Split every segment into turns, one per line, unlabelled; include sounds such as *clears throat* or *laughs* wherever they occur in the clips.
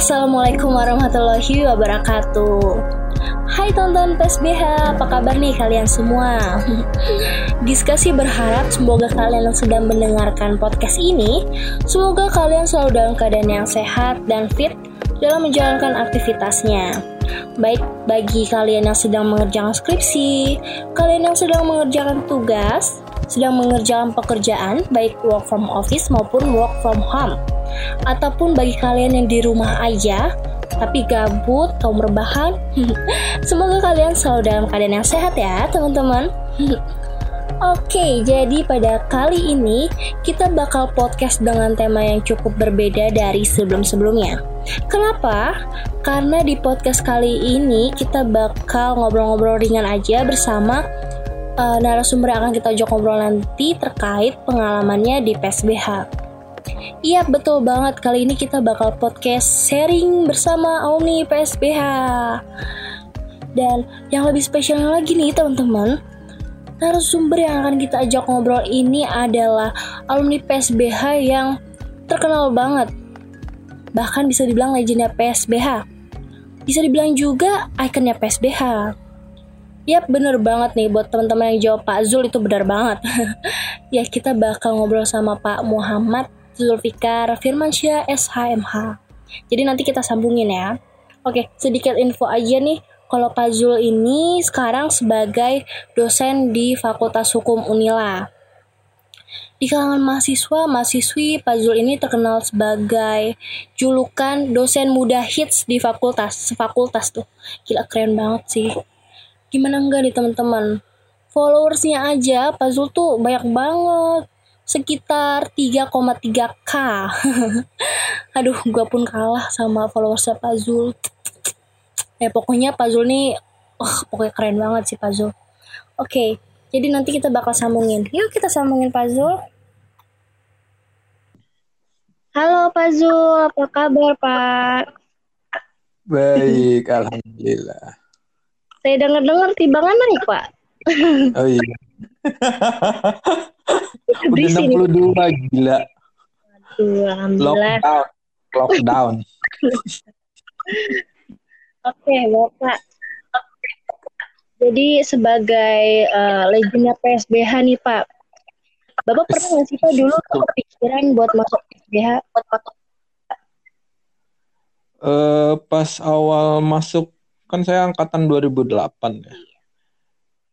Assalamualaikum warahmatullahi wabarakatuh. Hai tonton PSBH, apa kabar nih kalian semua? *laughs* Diskusi berharap semoga kalian yang sedang mendengarkan podcast ini Semoga kalian selalu dalam keadaan yang sehat dan fit dalam menjalankan aktivitasnya. Baik bagi kalian yang sedang mengerjakan skripsi, kalian yang sedang mengerjakan tugas, sedang mengerjakan pekerjaan baik work from office maupun work from home ataupun bagi kalian yang di rumah aja tapi gabut kaum rebahan *laughs* semoga kalian selalu dalam keadaan yang sehat ya teman-teman *laughs* Oke, jadi pada kali ini kita bakal podcast dengan tema yang cukup berbeda dari sebelum-sebelumnya. Kenapa? Karena di podcast kali ini kita bakal ngobrol-ngobrol ringan aja bersama uh, narasumber yang akan kita ajak ngobrol nanti terkait pengalamannya di PSBH. Iya betul banget. Kali ini kita bakal podcast sharing bersama Omni PSBH Dan yang lebih spesial lagi nih teman-teman Narasumber yang akan kita ajak ngobrol ini adalah alumni PSBH yang terkenal banget. Bahkan bisa dibilang legenda PSBH Bisa dibilang juga ikonnya PSBH Yap, bener banget nih. Buat teman-teman yang jawab Pak Zul itu benar banget. *laughs* ya, kita bakal ngobrol sama Pak Muhammad Zulfikar Firmansyah SHMH. Jadi nanti kita sambungin ya. Oke, sedikit info aja nih. Kalau Pak Zul ini sekarang sebagai dosen di Fakultas Hukum Unila. Di kalangan mahasiswa, mahasiswi, Pak Zul ini terkenal sebagai julukan dosen muda hits di fakultas, sefakultas tuh. Gila keren banget sih. Gimana enggak nih teman-teman? Followersnya aja Pak Zul tuh banyak banget sekitar 3,3k *laughs* aduh gue pun kalah sama followers Pak Zul. Ya pokoknya Pak Zul nih oh, pokoknya keren banget sih Pak Zul. Oke okay, jadi nanti kita bakal sambungin. Yuk kita sambungin Pak Zul. Halo Pak Zul apa kabar Pak?
Baik alhamdulillah.
Saya dengar-dengar timbangan naik Pak.
Oh iya *laughs* Udah 62 gila.
Aduh,
Lockdown. Lockdown.
Oke, Bapak. Jadi sebagai uh, legenda PSBH nih Pak, Bapak pernah nggak sih Pak dulu kepikiran buat masuk PSBH? Buat masuk?
Uh, pas awal masuk kan saya angkatan 2008 ya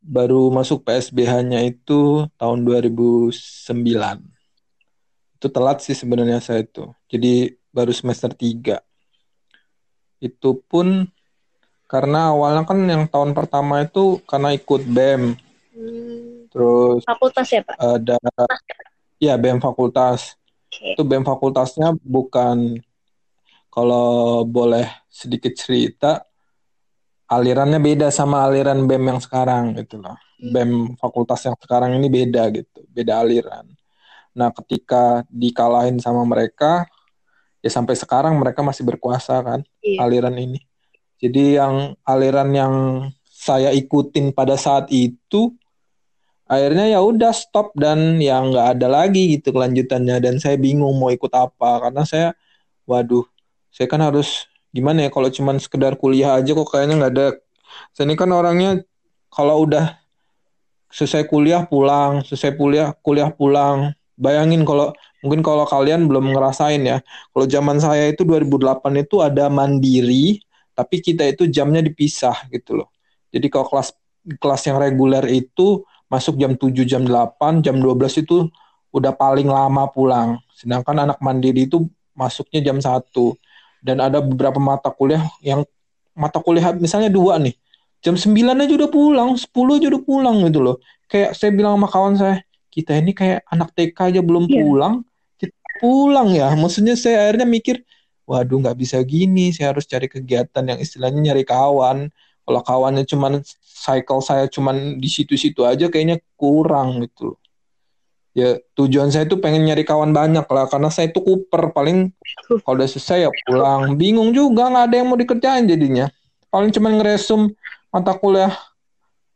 baru masuk PSBH-nya itu tahun 2009. Itu telat sih sebenarnya saya itu. Jadi baru semester 3. Itu pun karena awalnya kan yang tahun pertama itu karena ikut BEM. Hmm. Terus
fakultas ya, Pak?
Ada ya BEM fakultas. Okay. Itu BEM fakultasnya bukan kalau boleh sedikit cerita alirannya beda sama aliran BEM yang sekarang gitu loh. Hmm. BEM fakultas yang sekarang ini beda gitu, beda aliran. Nah, ketika dikalahin sama mereka, ya sampai sekarang mereka masih berkuasa kan iya. aliran ini. Jadi yang aliran yang saya ikutin pada saat itu akhirnya ya udah stop dan ya nggak ada lagi gitu kelanjutannya dan saya bingung mau ikut apa karena saya waduh saya kan harus gimana ya kalau cuman sekedar kuliah aja kok kayaknya nggak ada. Saya ini kan orangnya kalau udah selesai kuliah pulang selesai kuliah kuliah pulang. Bayangin kalau mungkin kalau kalian belum ngerasain ya kalau zaman saya itu 2008 itu ada mandiri tapi kita itu jamnya dipisah gitu loh. Jadi kalau kelas kelas yang reguler itu masuk jam 7 jam 8 jam 12 itu udah paling lama pulang. Sedangkan anak mandiri itu masuknya jam 1 dan ada beberapa mata kuliah yang mata kuliah misalnya dua nih. Jam 9 aja udah pulang 10 aja udah pulang gitu loh. Kayak saya bilang sama kawan saya kita ini kayak anak TK aja belum yeah. pulang kita pulang ya. Maksudnya saya akhirnya mikir waduh nggak bisa gini saya harus cari kegiatan yang istilahnya nyari kawan. Kalau kawannya cuman cycle saya cuman di situ-situ aja kayaknya kurang gitu loh ya tujuan saya itu pengen nyari kawan banyak lah karena saya itu kuper. Paling kalau udah selesai ya pulang. Bingung juga nggak ada yang mau dikerjain jadinya. Paling cuma ngeresum mata kuliah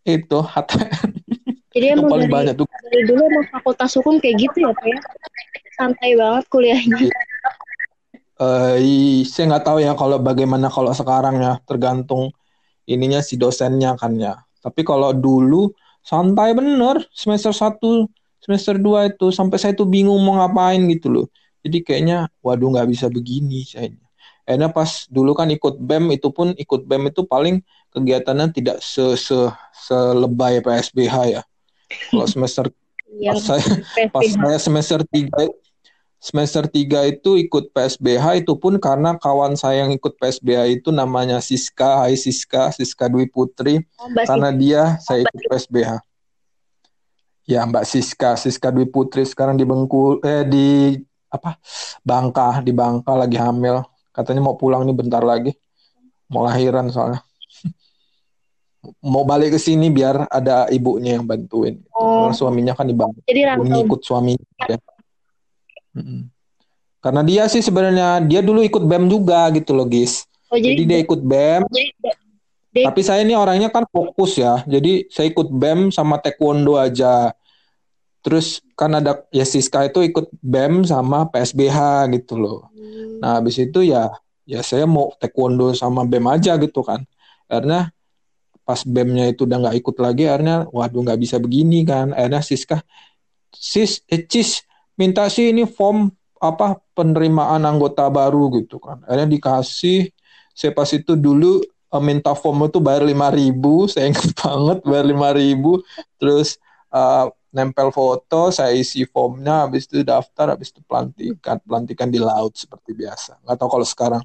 itu HTN
jadi emang paling dari, banyak tuh. dari dulu emang fakultas hukum kayak gitu ya pak ya? Santai banget kuliahnya.
Uh, saya nggak tahu ya kalau bagaimana kalau sekarang ya tergantung ininya si dosennya kan ya. Tapi kalau dulu santai bener semester 1 semester 2 itu sampai saya tuh bingung mau ngapain gitu loh jadi kayaknya waduh nggak bisa begini saya Enak pas dulu kan ikut BEM itu pun ikut BEM itu paling kegiatannya tidak se se selebay PSBH ya. Kalau semester *laughs* pas saya pas saya semester 3 semester 3 itu ikut PSBH itu pun karena kawan saya yang ikut PSBH itu namanya Siska, Hai Siska, Siska Dwi Putri. Oh, karena dia saya ikut PSBH. Ya Mbak Siska, Siska Dwi Putri sekarang di Bengkulu eh di apa Bangka di Bangka lagi hamil. Katanya mau pulang nih bentar lagi. Mau lahiran soalnya. Mau balik ke sini biar ada ibunya yang bantuin. Oh. karena suaminya kan di Bangka jadi ikut suaminya ya. karena dia sih sebenarnya dia dulu ikut bem juga gitu loh guys oh, jadi, jadi dia ikut bem. jadi, tapi saya ini orangnya kan fokus ya. Jadi saya ikut bem sama taekwondo aja terus kan ada ya Siska itu ikut BEM sama PSBH gitu loh. Hmm. Nah habis itu ya ya saya mau taekwondo sama BEM aja gitu kan. Karena pas BEM-nya itu udah nggak ikut lagi akhirnya waduh nggak bisa begini kan. Akhirnya Siska sis eh, cis minta sih ini form apa penerimaan anggota baru gitu kan. Akhirnya dikasih saya pas itu dulu uh, minta form itu bayar lima ribu, saya ingat *laughs* banget bayar lima ribu, terus uh, nempel foto, saya isi formnya, habis itu daftar, habis itu pelantikan, pelantikan di laut seperti biasa. Nggak tahu kalau sekarang,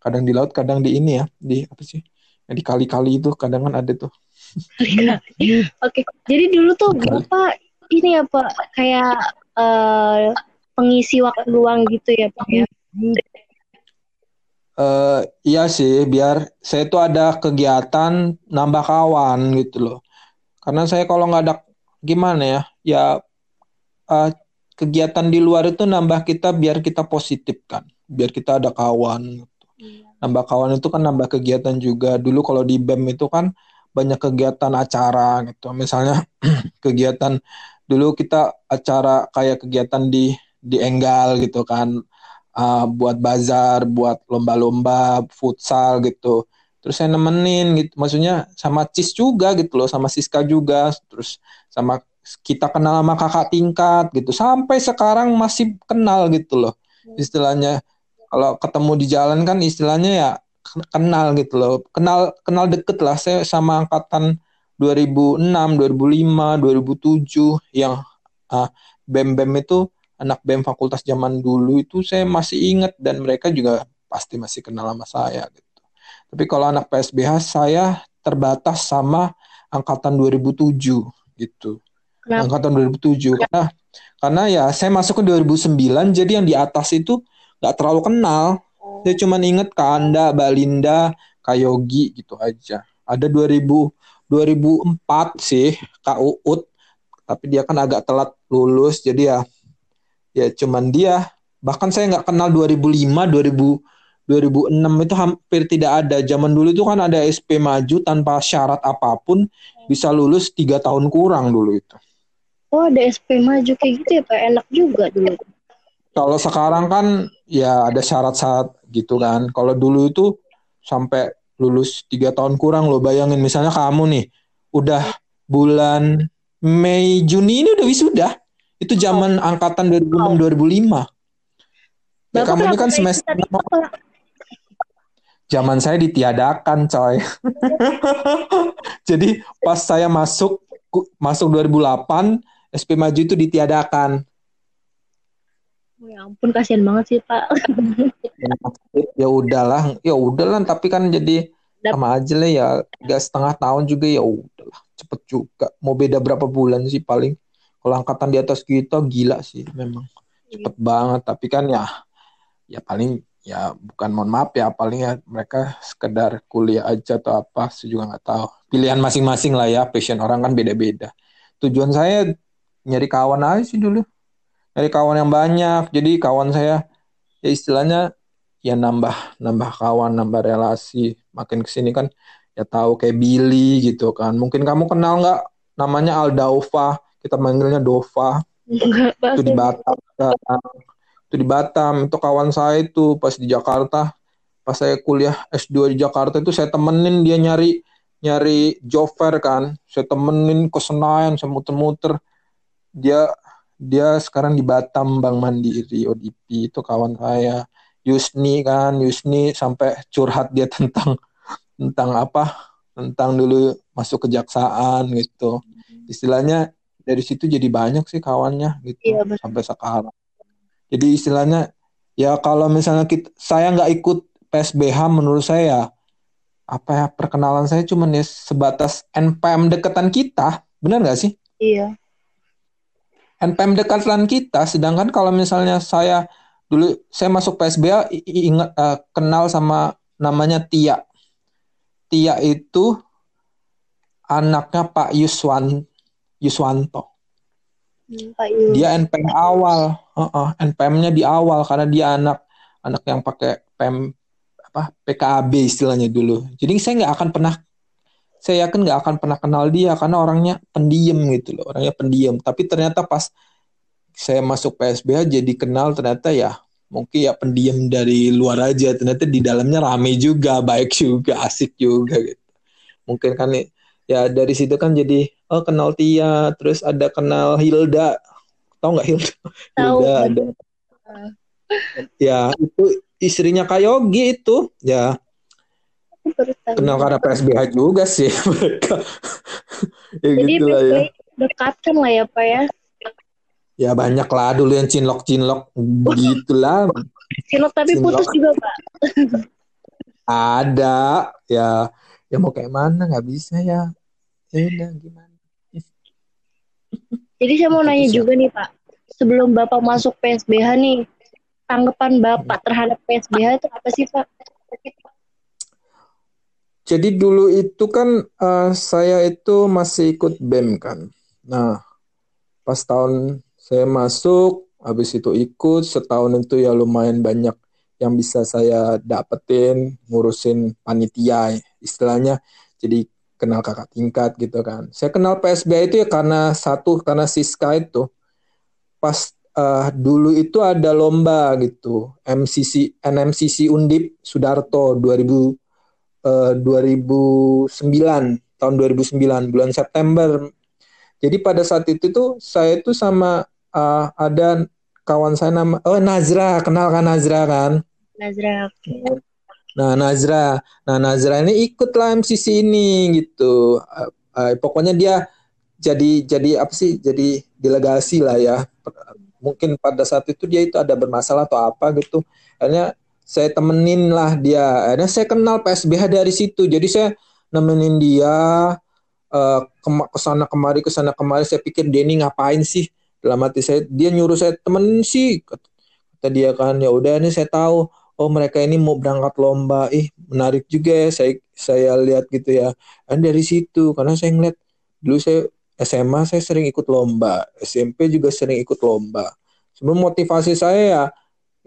kadang di laut, kadang di ini ya, di apa sih? Yang di kali-kali itu kadang kan ada tuh. *laughs*
Oke, okay. jadi dulu tuh bapak ini ya pak kayak uh, pengisi waktu luang gitu ya pak ya.
Uh, iya sih, biar saya tuh ada kegiatan nambah kawan gitu loh. Karena saya kalau nggak ada gimana ya? Ya uh, kegiatan di luar itu nambah kita biar kita positif kan. Biar kita ada kawan gitu. Iya. nambah kawan itu kan nambah kegiatan juga. Dulu kalau di bem itu kan banyak kegiatan acara gitu. Misalnya *clears throat* kegiatan dulu kita acara kayak kegiatan di di Enggal gitu kan. Uh, buat bazar buat lomba-lomba futsal gitu terus saya nemenin gitu. Maksudnya sama Cis juga gitu loh sama Siska juga. Terus sama kita kenal sama kakak tingkat gitu. Sampai sekarang masih kenal gitu loh. Istilahnya kalau ketemu di jalan kan istilahnya ya kenal gitu loh. Kenal kenal deket lah. Saya sama angkatan 2006 2005 2007 yang ah, bem bem itu anak bem fakultas zaman dulu itu saya masih ingat dan mereka juga pasti masih kenal sama saya gitu tapi kalau anak PSBH saya terbatas sama angkatan 2007 gitu. Kenapa? Angkatan 2007 karena karena ya saya masuk ke 2009 jadi yang di atas itu nggak terlalu kenal. Oh. Saya cuma inget Kanda, Balinda, Kayogi gitu aja. Ada 2000 2004 sih Kak Uut tapi dia kan agak telat lulus jadi ya ya cuman dia bahkan saya nggak kenal 2005 2000 2006 itu hampir tidak ada. Zaman dulu itu kan ada SP maju tanpa syarat apa pun bisa lulus tiga tahun kurang dulu itu.
Oh ada SP maju kayak gitu ya Pak, enak juga dulu.
Kalau sekarang kan ya ada syarat-syarat gitu kan. Kalau dulu itu sampai lulus tiga tahun kurang lo bayangin misalnya kamu nih udah bulan Mei Juni ini udah wisuda. Itu zaman oh. angkatan 2006 2005. Ya, kamu ini kan semester zaman saya ditiadakan coy. *laughs* Jadi pas saya masuk masuk 2008 SP Maju itu ditiadakan.
Oh, ya ampun kasihan banget sih pak.
Ya udahlah. Ya udahlah tapi kan jadi sama aja lah ya. Gak setengah tahun juga ya udahlah. Cepet juga. Mau beda berapa bulan sih paling? Kalau angkatan di atas kita gila sih memang. Cepet iya. banget. Tapi kan ya ya paling ya bukan mohon maaf ya paling ya mereka sekedar kuliah aja atau apa saya juga nggak tahu. Pilihan masing-masing lah ya passion orang kan beda-beda. Tujuan saya nyari kawan aja sih dulu. Nyari kawan yang banyak jadi kawan saya ya istilahnya ya nambah nambah kawan nambah relasi. Makin ke sini kan ya tahu kayak Billy gitu kan. Mungkin kamu kenal nggak? Namanya Aldaufa kita manggilnya Dova. Itu di Batam itu di Batam itu kawan saya itu pas di Jakarta. Pas saya kuliah S2 di Jakarta itu saya temenin dia nyari nyari job fair kan. Saya temenin ke Senayan saya muter-muter. Dia dia sekarang di Batam Bang Mandiri ODP itu kawan saya. Yusni kan Yusni sampai curhat dia tentang tentang apa? Tentang dulu masuk kejaksaan gitu. Istilahnya dari situ jadi banyak sih kawannya gitu iya, sampai sekarang jadi istilahnya ya kalau misalnya kita, saya nggak ikut PSBH menurut saya apa ya perkenalan saya cuma ya sebatas NPM dekatan kita, benar nggak sih?
Iya.
NPM dekatan kita, sedangkan kalau misalnya saya dulu saya masuk PSBA ingat uh, kenal sama namanya Tia. Tia itu anaknya Pak Yuswan Yuswanto. Hmm. Dia NPM awal, uh -uh, NPM-nya di awal karena dia anak anak yang pakai PM apa PKB istilahnya dulu. Jadi saya nggak akan pernah saya yakin nggak akan pernah kenal dia karena orangnya pendiam gitu loh, orangnya pendiam. Tapi ternyata pas saya masuk PSBH jadi kenal ternyata ya mungkin ya pendiam dari luar aja ternyata di dalamnya rame juga baik juga asik juga gitu mungkin kan ya dari situ kan jadi oh kenal Tia terus ada kenal Hilda. Tahu nggak Hilda? *laughs*
Tahu Hilda ada. *laughs*
Ya itu istrinya Kayogi itu. Ya. Kenal karena PSBH juga sih *laughs* mereka.
Ya jadi gitu lah ya dekatkan lah ya pak ya.
Ya banyak lah dulu yang cinlok cinlok begitulah.
Cinlok tapi cinlok. putus juga pak.
Ada. Ya. Ya mau kayak mana? Nggak bisa ya. Ya udah gimana
jadi saya mau nanya juga nih pak sebelum bapak masuk PSBH nih tanggapan Bapak terhadap PSBH itu apa sih Pak?
Jadi dulu itu kan uh, saya itu masih ikut BEM kan. Nah, pas tahun saya masuk, habis itu ikut setahun itu ya lumayan banyak yang bisa saya dapetin ngurusin panitia istilahnya jadi kenal kakak tingkat gitu kan. Saya kenal PSBH itu ya karena satu karena Siska itu. Pas uh, dulu itu ada lomba gitu. MCC NMCC Undip Sudarto 2000 uh, 2009 tahun 2009 bulan September. Jadi pada saat itu tuh saya itu sama uh, ada kawan saya nama oh Nazra. Kenal kan Nazra kan?
Nazra
Nah Nazra, nah Nazra ini ikutlah MCC ini gitu. Uh, uh, pokoknya dia jadi jadi apa sih? Jadi delegasi lah ya. Mungkin pada saat itu dia itu ada bermasalah atau apa gitu. Akhirnya saya temenin lah dia. Akhirnya saya kenal PSBH dari situ. Jadi saya nemenin dia uh, ke sana kemari ke sana kemari. Saya pikir Denny ngapain sih? Dalam hati saya dia nyuruh saya temen sih kata dia kan. Ya udah ini saya tahu oh mereka ini mau berangkat lomba ih menarik juga ya saya saya lihat gitu ya dan dari situ karena saya ngeliat dulu saya SMA saya sering ikut lomba, SMP juga sering ikut lomba. Sebelum motivasi saya ya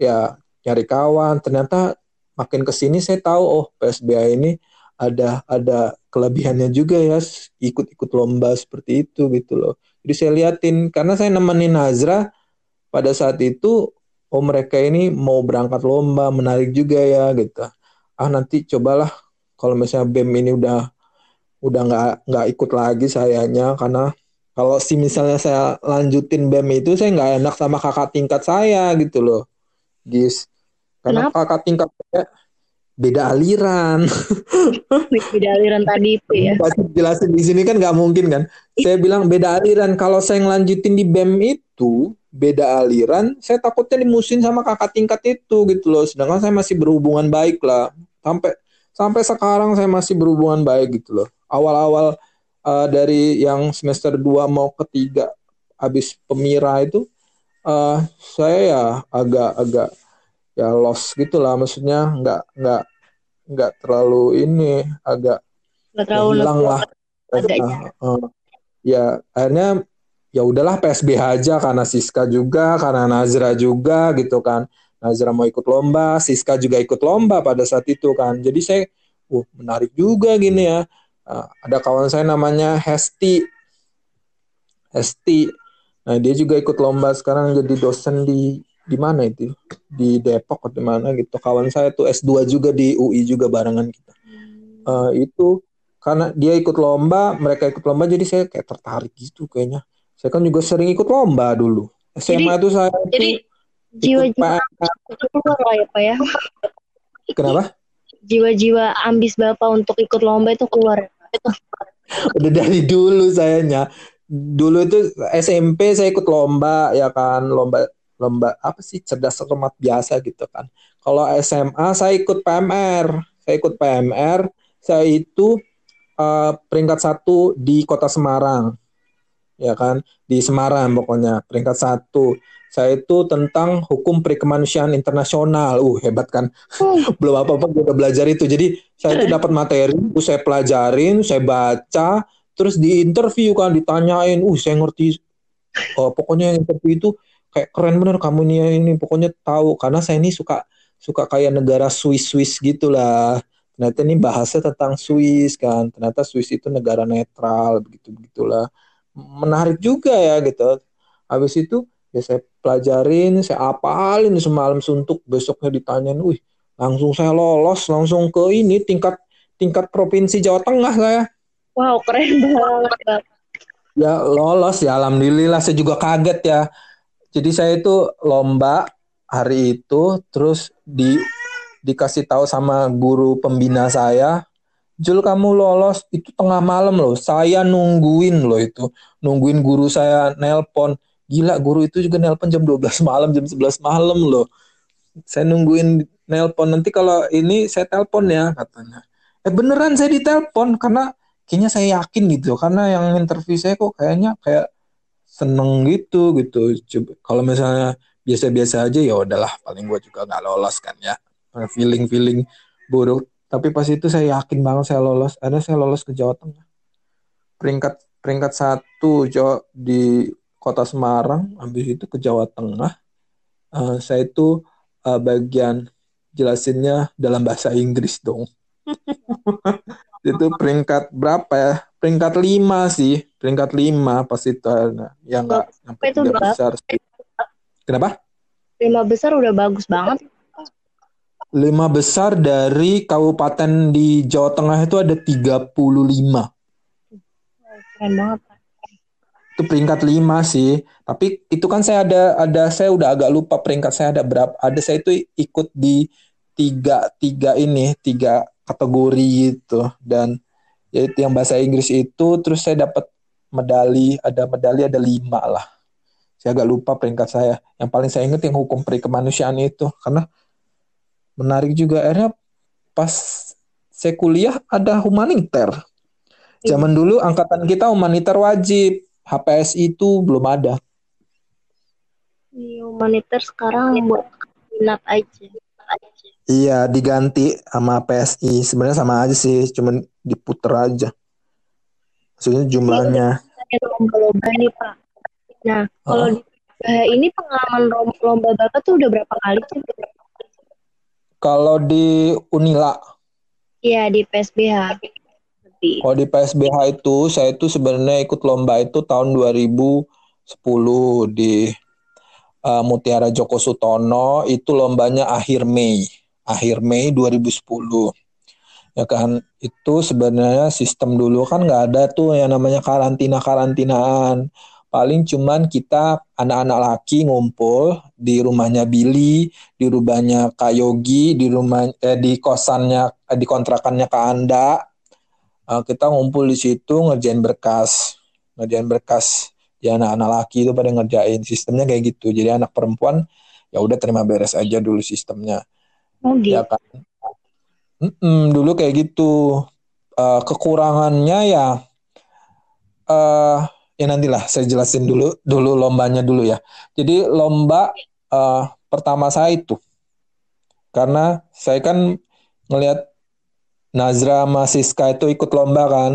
ya nyari kawan. Ternyata makin ke sini saya tahu oh PSBA ini ada ada kelebihannya juga ya ikut-ikut lomba seperti itu gitu loh. Jadi saya liatin karena saya nemenin Nazra pada saat itu oh mereka ini mau berangkat lomba menarik juga ya gitu. Ah nanti cobalah kalau misalnya BEM ini udah udah nggak nggak ikut lagi sayanya karena kalau si misalnya saya lanjutin BEM itu saya nggak enak sama kakak tingkat saya gitu loh Gis karena Kenapa? kakak tingkat saya beda aliran. *laughs*
Beda aliran tadi itu ya.
Pasti jelasin di sini kan nggak mungkin kan? Saya bilang beda aliran. Kalau saya ngelanjutin di BEM itu beda aliran saya takutnya dimusin sama kakak tingkat itu gitu loh. Sedangkan saya masih berhubungan baik lah. Sampai sampai sekarang saya masih berhubungan baik gitu loh. Awal-awal uh, dari yang semester 2 mau ketiga habis pemira itu uh, saya ya agak-agak ya lost gitulah. Maksudnya nggak nggak nggak terlalu ini agak hilang lah. Uh, uh, ya akhirnya ya udahlah PSBH aja karena Siska juga karena Nazra juga gitu kan. Nazra mau ikut lomba Siska juga ikut lomba pada saat itu kan. Jadi saya uh menarik juga gini ya. Uh, ada kawan saya namanya Hesti. Hesti. Nah, dia juga ikut lomba sekarang jadi dosen di di mana itu? Di Depok atau di mana gitu. Kawan saya tuh S2 juga di UI juga barengan kita. Uh, itu karena dia ikut lomba mereka ikut lomba jadi saya kayak tertarik gitu kayaknya. Saya kan juga sering ikut lomba dulu. SMA jadi, itu saya
jadi jiwa-jiwa keluar lah ya pak ya?
Kenapa?
Jiwa-jiwa ambis bapak untuk ikut lomba itu keluar. Itu
udah dari dulu sayanya. Dulu itu SMP saya ikut lomba ya kan lomba lomba apa sih cerdas cermat biasa gitu kan. Kalau SMA saya ikut PMR saya ikut PMR saya itu uh, peringkat satu di kota Semarang. Ya kan? Di Semarang pokoknya peringkat satu. Saya itu tentang hukum perikemanusiaan internasional. Uh hebat kan? Hmm. *laughs* belum apa apa udah belajar itu. Jadi saya itu dapat materi saya pelajarin saya baca terus di interview kan ditanyain. Uh saya ngerti oh, pokoknya interview itu kayak keren bener kamu ini ini pokoknya tahu. Karena saya ini suka suka kayak negara Swiss Swiss gitulah ternyata ini bahasa tentang Swiss kan. Ternyata Swiss itu negara netral begitu begitulah. Menarik juga ya gitu. Habis itu ya saya pelajarin saya apalin semalam suntuk. Besoknya ditanyain wih langsung saya lolos langsung ke ini tingkat tingkat provinsi Jawa Tengah saya.
Wow, keren banget.
Ya lolos ya, alhamdulillah. Saya juga kaget ya. Jadi saya itu lomba hari itu, terus di dikasih tahu sama guru pembina saya, Jul kamu lolos itu tengah malam loh. Saya nungguin loh itu, nungguin guru saya nelpon. Gila guru itu juga nelpon jam 12 malam, jam 11 malam loh. Saya nungguin nelpon nanti kalau ini saya telepon ya katanya. Eh beneran saya ditelepon karena kayaknya saya yakin gitu karena yang interview saya kok kayaknya kayak seneng gitu gitu. Kalau misalnya biasa-biasa aja ya udahlah paling gue juga nggak lolos kan ya. Feeling feeling buruk. Tapi pas itu saya yakin banget saya lolos. Ada saya lolos ke Jawa Tengah. Peringkat peringkat satu Jawa di kota Semarang. Habis itu ke Jawa Tengah. Uh, saya itu uh, bagian jelasinnya dalam bahasa Inggris dong. *laughs* Itu peringkat berapa ya? Peringkat lima sih, peringkat lima pas itu nah, sampai itu besar sih. Kenapa?
Lima besar udah bagus banget.
Lima besar dari kabupaten di Jawa Tengah itu ada 35.
Keren banget.
Itu peringkat lima sih. Tapi itu kan saya ada ada saya udah agak lupa peringkat saya ada berapa. Ada saya itu ikut di tiga tiga ini tiga kategori gitu dan yaitu yang bahasa Inggris itu terus saya dapat medali ada medali ada lima lah. Saya agak lupa peringkat saya. Yang paling saya ingat yang hukum peri kemanusiaan itu. Karena menarik juga akhirnya pas saya kuliah ada humaniter. Zaman dulu angkatan kita humaniter wajib. HPS itu belum ada.
Iya, humaniter sekarang buat minat aja
Iya, diganti sama PSI. Sebenarnya sama aja sih, cuman diputer aja. Maksudnya jumlahnya.
Lomba-lomba nih, Pak. Nah, kalau di ini pengalaman lomba Bapak tuh udah berapa kali sih?
Kalau di Unila?
Iya, di PSBH.
Kalau di PSBH itu, saya itu sebenarnya ikut lomba itu tahun 2010 di uh, Mutiara Joko Sutono, itu lombanya akhir Mei akhir Mei 2010 ya kan? Itu sebenarnya sistem dulu kan nggak ada tuh yang namanya karantina karantinaan paling cuman kita anak-anak laki ngumpul di rumahnya Billy di rumahnya Kak Yogi di rumah eh, di kosannya eh, di kontrakannya Kak Anda. Uh, kita ngumpul di situ ngerjain berkas. Ngerjain berkas. Ya anak-anak laki itu pada ngerjain. Sistemnya kayak gitu. Jadi anak perempuan ya udah terima beres aja dulu sistemnya
Oh ya gitu. Ya kan?
Mm-mm, dulu kayak gitu. Uh, kekurangannya ya uh, ya nantilah saya jelasin dulu dulu lombanya dulu ya. Jadi lomba uh, pertama saya itu karena saya kan ngelihat Nazra Masiska itu ikut lomba kan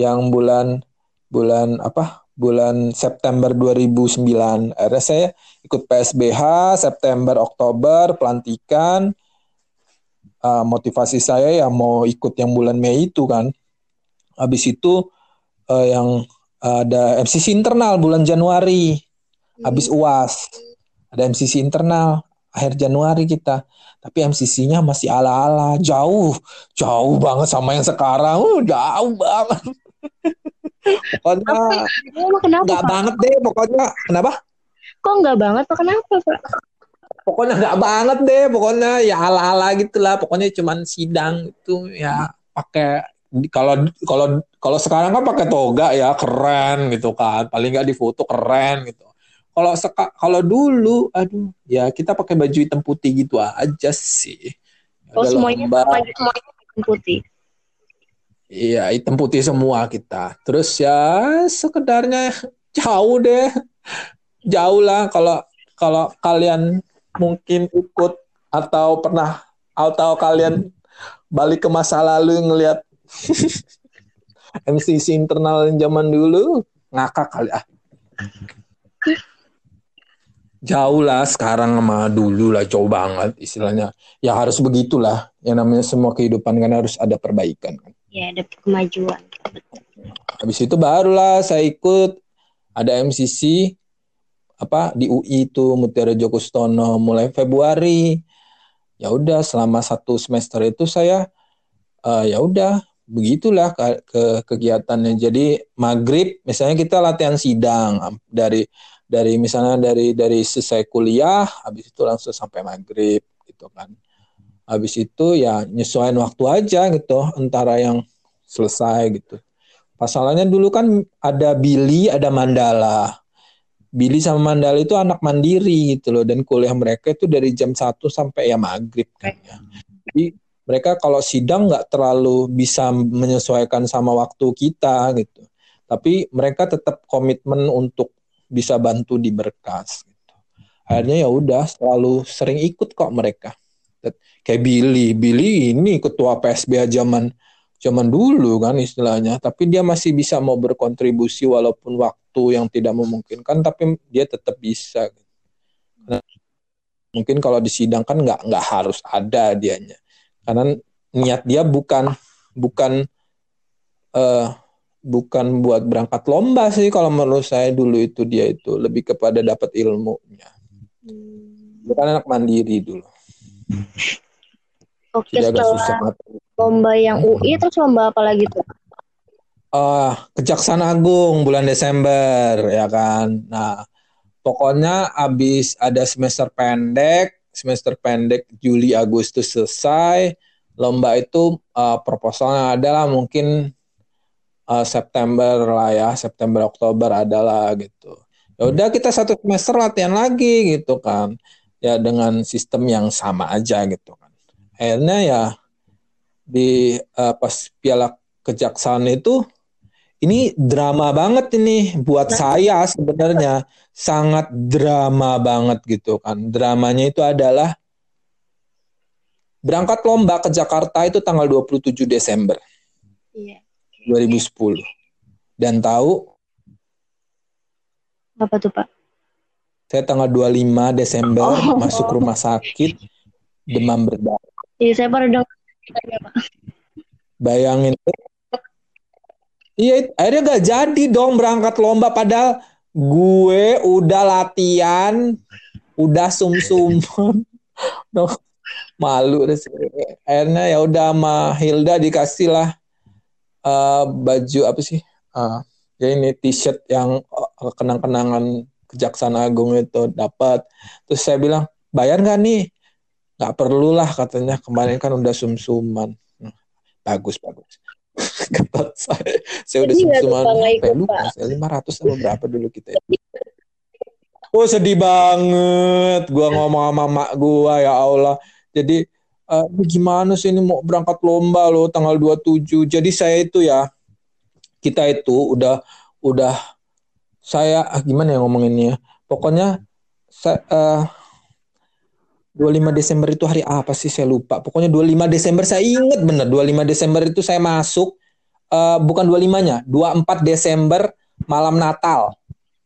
yang bulan bulan apa bulan September 2009 akhirnya saya ikut PSBH September Oktober pelantikan uh, motivasi saya ya mau ikut yang bulan Mei itu kan. Habis itu uh, yang ada MCC internal bulan Januari. Habis UAS. ada MCC internal akhir Januari kita tapi MCC-nya masih ala-ala jauh jauh banget sama yang sekarang uh, jauh banget pokoknya nggak banget deh pokoknya. Kenapa?
Kok nggak banget? Kok kenapa pak?
Pokoknya nggak banget deh pokoknya ya ala-ala gitulah. Pokoknya cuman sidang itu ya pakai kalau kalau kalau sekarang kan pakai toga ya keren gitu kan. Paling nggak di foto keren gitu. Kalau seka kalau dulu aduh ya kita pakai baju hitam putih gitu aja sih.
Oh semuanya semuanya hitam putih
iya hitam putih semua kita terus ya sekedarnya jauh deh jauh lah kalau kalau kalian mungkin ikut atau pernah atau kalian balik ke masa lalu ngelihat MCC internal zaman dulu ngakak kali ah. Jauh lah sekarang sama dulu lah jauh banget istilahnya. Ya harus begitulah. Yang namanya semua kehidupan kan harus ada perbaikan kan.
Ya ada kemajuan.
Habis itu barulah saya ikut ada MCC apa di UI itu Mutiara Joko Stono mulai Februari. Ya udah selama satu semester itu saya uh, ya udah begitulah ke, ke kegiatannya. Jadi maghrib misalnya kita latihan sidang dari dari misalnya dari dari selesai kuliah, habis itu langsung sampai maghrib gitu kan. Habis itu ya nyesuaiin waktu aja gitu antara yang selesai gitu. Pasalnya dulu kan ada Billy, ada Mandala. Billy sama Mandala itu anak mandiri gitu loh dan kuliah mereka itu dari jam 1 sampai ya maghrib kan ya. Jadi mereka kalau sidang nggak terlalu bisa menyesuaikan sama waktu kita gitu. Tapi mereka tetap komitmen untuk bisa bantu di berkas gitu. Akhirnya ya udah selalu sering ikut kok mereka. Kayak Billy, Billy ini ketua PSBA zaman zaman dulu kan istilahnya, tapi dia masih bisa mau berkontribusi walaupun waktu yang tidak memungkinkan, tapi dia tetap bisa. Nah, mungkin kalau di sidang kan nggak nggak harus ada dianya. Karena niat dia bukan bukan uh, bukan buat berangkat lomba sih kalau menurut saya dulu itu dia itu. Lebih kepada dapat ilmunya. Bukan anak mandiri dulu
oke Jadi agak susah lomba yang UI terus lomba apa lagi tuh?
Uh, Kejaksaan Agung bulan Desember ya kan? Nah pokoknya abis ada semester pendek semester pendek Juli Agustus selesai lomba itu uh, proposalnya adalah mungkin uh, September lah ya September Oktober adalah gitu. Ya udah kita satu semester latihan lagi gitu kan ya dengan sistem yang sama aja gitu kan akhirnya ya di uh, pas piala kejaksaan itu ini drama banget ini buat nah. saya sebenarnya sangat drama banget gitu kan. Dramanya itu adalah berangkat lomba ke Jakarta itu tanggal 27 Desember. Iya. 2010. Dan tahu
apa tuh, Pak?
Saya tanggal 25 Desember oh. masuk rumah sakit demam berdarah.
Iya, saya baru dengar
Bayangin Iya, akhirnya gak jadi dong berangkat lomba padahal gue udah latihan, udah sum-sum. *laughs* malu deh. Akhirnya ya udah sama Hilda dikasih lah uh, baju apa sih? Uh, ya ini t-shirt yang uh, kenang-kenangan Kejaksaan Agung itu dapat. Terus saya bilang, bayar nggak nih? Nggak perlu lah katanya. Kemarin kan udah sum-suman. Hmm, bagus, bagus *laughs* ketat saya saya udah cuma lupa saya lima ratus sama berapa dulu kita ya. oh sedih banget gua ngomong sama mak gua ya Allah jadi uh, gimana sih ini mau berangkat lomba loh tanggal 27 jadi saya itu ya kita itu udah udah saya ah, gimana ya ngomonginnya pokoknya saya uh, 25 Desember itu hari apa sih saya lupa. Pokoknya 25 Desember saya ingat bener 25 Desember itu saya masuk uh, bukan 25-nya, 24 Desember malam Natal.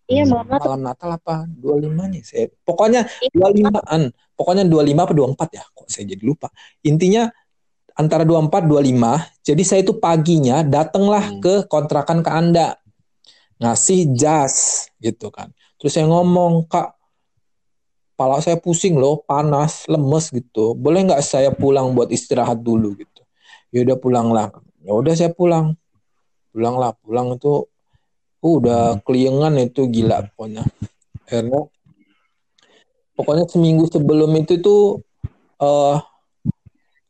Iya, malam Natal.
Malam Natal apa? 25-nya saya. Pokoknya 25-an. Pokoknya 25 apa 24 ya? Kok saya jadi lupa. Intinya antara 24 25. Jadi saya itu paginya datanglah hmm. ke kontrakan ke Anda. Ngasih jas gitu kan. Terus saya ngomong, "Kak, pala saya pusing loh, panas, lemes gitu. Boleh nggak saya pulang buat istirahat dulu gitu? Ya udah pulang lah. Ya udah saya pulang. Pulang lah, pulang itu uh, udah keliengan itu gila pokoknya. Karena pokoknya seminggu sebelum itu tuh uh,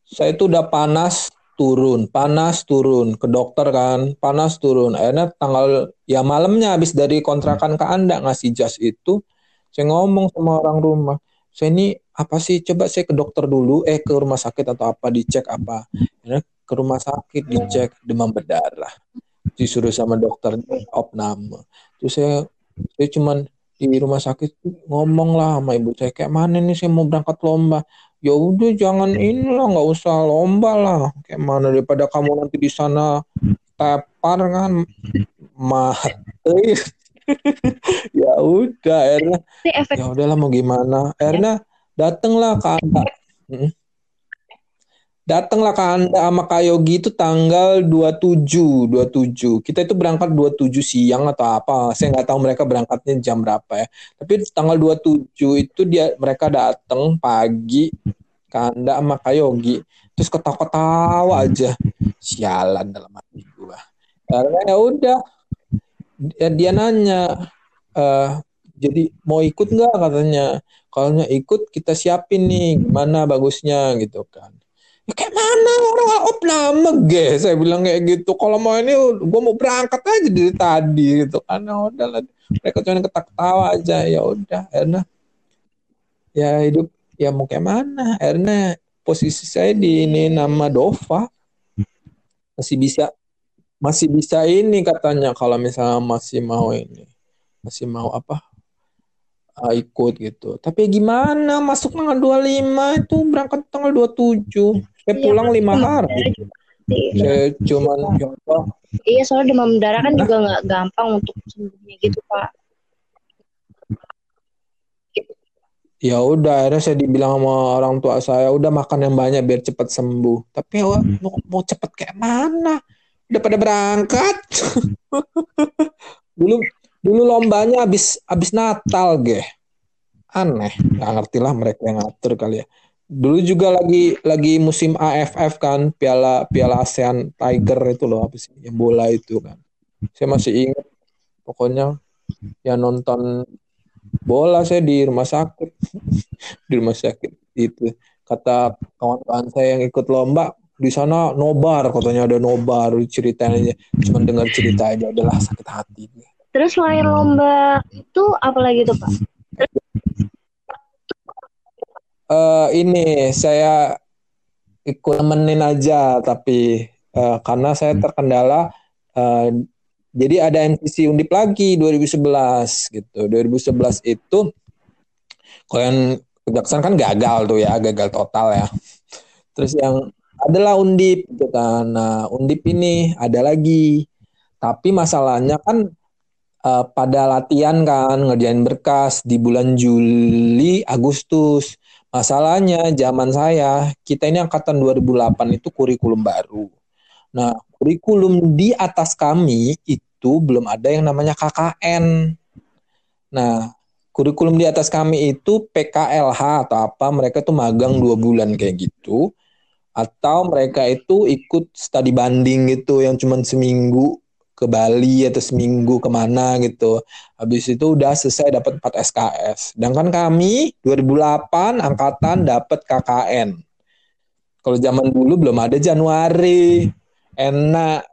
saya tuh udah panas turun, panas turun ke dokter kan, panas turun. Akhirnya tanggal ya malamnya habis dari kontrakan ke Anda ngasih jas itu, saya ngomong sama orang rumah, saya ini apa sih? Coba saya ke dokter dulu, eh ke rumah sakit atau apa dicek apa. Ya, ke rumah sakit dicek demam berdarah. Disuruh sama dokter opname. Terus saya saya cuman di rumah sakit ngomong lah sama ibu saya kayak mana nih saya mau berangkat lomba ya udah jangan inilah nggak usah lomba lah. Kayak mana daripada kamu nanti di sana tepar kan? Mati *laughs* ya udah Erna. Ya udahlah mau gimana? Erna datanglah ke anda. Hmm. Datanglah ke anda sama Kak Yogi itu tanggal 27 27 kita itu berangkat 27 siang atau apa saya nggak tahu mereka berangkatnya jam berapa ya. Tapi tanggal 27 itu dia mereka datang pagi ke anda sama Kak Yogi. Terus ketawa-ketawa aja. Sialan dalam hati gua. Karena ya udah dia, dia nanya uh, jadi mau ikut nggak? Katanya. Kalau ikut kita siapin nih gimana bagusnya? Gitu kan ya kayak mana orang opname ge? Saya bilang kayak gitu. Kalau mau ini gue mau berangkat aja dari tadi gitu kan. Ya udah lah. Mereka cuma ketawa aja. Ya udah karena ya hidup ya mau kayak mana? Akhirnya posisi saya di ini nama Dova. Masih bisa masih bisa ini katanya kalau misalnya masih mau ini. Masih mau apa uh, ikut gitu. Tapi gimana? Masuk tanggal 25 itu berangkat tanggal 27 saya iya, pulang lima hari. Saya cuman
ya iya soalnya demam berdarah kan juga nggak gampang untuk sembuhnya gitu pak.
Ya udah akhirnya saya dibilang sama orang tua saya udah makan yang banyak biar cepat sembuh. Tapi ya, mau, mau cepet kayak mana? Udah pada berangkat. *laughs* Dulu dulu lombanya habis habis Natal ge aneh nggak ngerti lah mereka yang ngatur kali ya. Dulu juga lagi lagi musim AFF kan piala piala ASEAN Tiger itu loh sih yang bola itu kan. Saya masih ingat pokoknya ya nonton bola saya di rumah sakit. *laughs* Di rumah sakit itu kata kawan-kawan saya yang ikut lomba di sana nobar katanya ada nobar ceritain aja. Cuma dengar cerita aja adalah sakit hati
terus selain lomba itu apa lagi tuh pak
uh, ini saya ikut nemenin aja tapi uh, karena saya terkendala uh, jadi ada MCC Undip lagi 2011 gitu 2011 itu kalian kejaksaan kan gagal tuh ya gagal total ya terus yang adalah undip gitu kan. Nah, undip ini ada lagi. Tapi masalahnya kan uh, pada latihan kan ngerjain berkas di bulan Juli, Agustus. Masalahnya zaman saya, kita ini angkatan 2008 itu kurikulum baru. Nah, kurikulum di atas kami itu belum ada yang namanya KKN. Nah, kurikulum di atas kami itu PKLH atau apa, mereka tuh magang dua bulan kayak gitu atau mereka itu ikut studi banding gitu yang cuma seminggu ke Bali atau seminggu ke mana gitu. Habis itu udah selesai dapat 4 SKS. Sedangkan kami 2008 angkatan dapat KKN. Kalau zaman dulu belum ada Januari. Enak.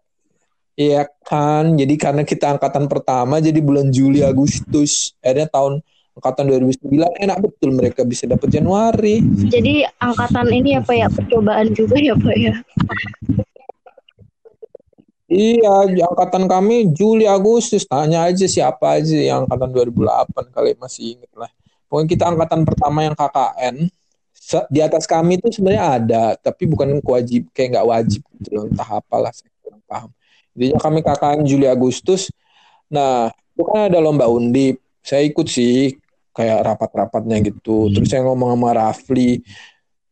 Iya kan. Jadi karena kita angkatan pertama jadi bulan Juli Agustus. Akhirnya tahun angkatan 2009 enak betul mereka bisa dapat Januari.
Jadi angkatan ini apa ya percobaan juga ya Pak ya.
Iya, angkatan kami Juli Agustus tanya aja siapa aja yang angkatan 2008 kali masih inget lah. Pokoknya kita angkatan pertama yang KKN di atas kami itu sebenarnya ada, tapi bukan wajib kayak nggak wajib gitu loh, entah apalah saya kurang paham. Jadi kami KKN Juli Agustus. Nah, itu kan ada lomba undip. Saya ikut sih kayak rapat-rapatnya gitu. Hmm. Terus saya ngomong sama Rafli,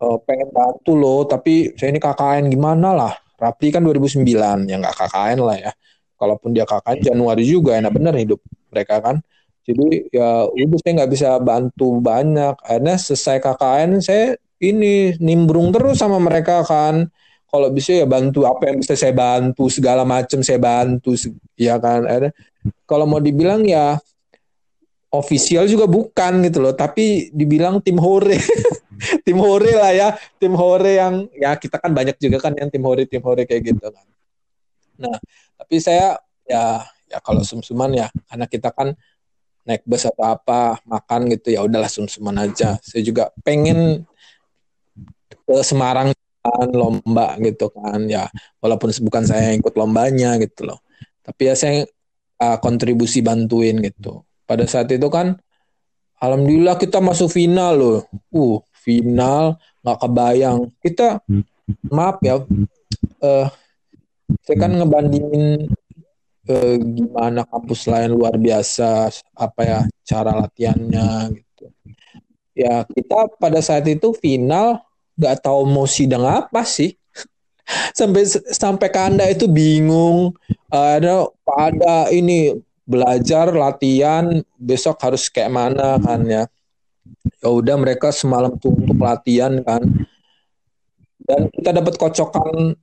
e, pengen bantu loh, tapi saya ini KKN gimana lah. Rafli kan 2009, ya nggak KKN lah ya. Kalaupun dia KKN Januari juga enak bener hidup mereka kan. jadi ya udah saya nggak bisa bantu banyak akhirnya selesai KKN saya ini nimbrung terus sama mereka kan kalau bisa ya bantu apa yang bisa saya bantu segala macam saya bantu ya kan akhirnya kalau mau dibilang ya official juga bukan gitu loh. Tapi dibilang tim hore. *laughs* Tim hore lah ya. Tim hore yang ya kita kan banyak juga kan yang tim hore tim hore kayak gitu kan. Nah tapi saya ya ya kalau sumsuman ya karena kita kan naik bus atau apa makan gitu ya udahlah sumsuman aja. Saya juga pengen ke Semarang kan lomba gitu kan ya. Walaupun bukan saya yang ikut lombanya gitu loh. Tapi ya saya uh, kontribusi bantuin gitu pada saat itu kan alhamdulillah kita masuk final loh. Uh final nggak kebayang. Kita maaf ya uh, saya kan ngebandingin uh, gimana kampus lain luar biasa apa ya cara latihannya gitu. Ya kita pada saat itu final nggak tahu mau sidang apa sih. *laughs* Sampai sampai kanda itu bingung. Ada pada ini belajar latihan besok harus kayak mana kan ya ya udah mereka semalam tuh untuk latihan kan dan kita dapat kocokan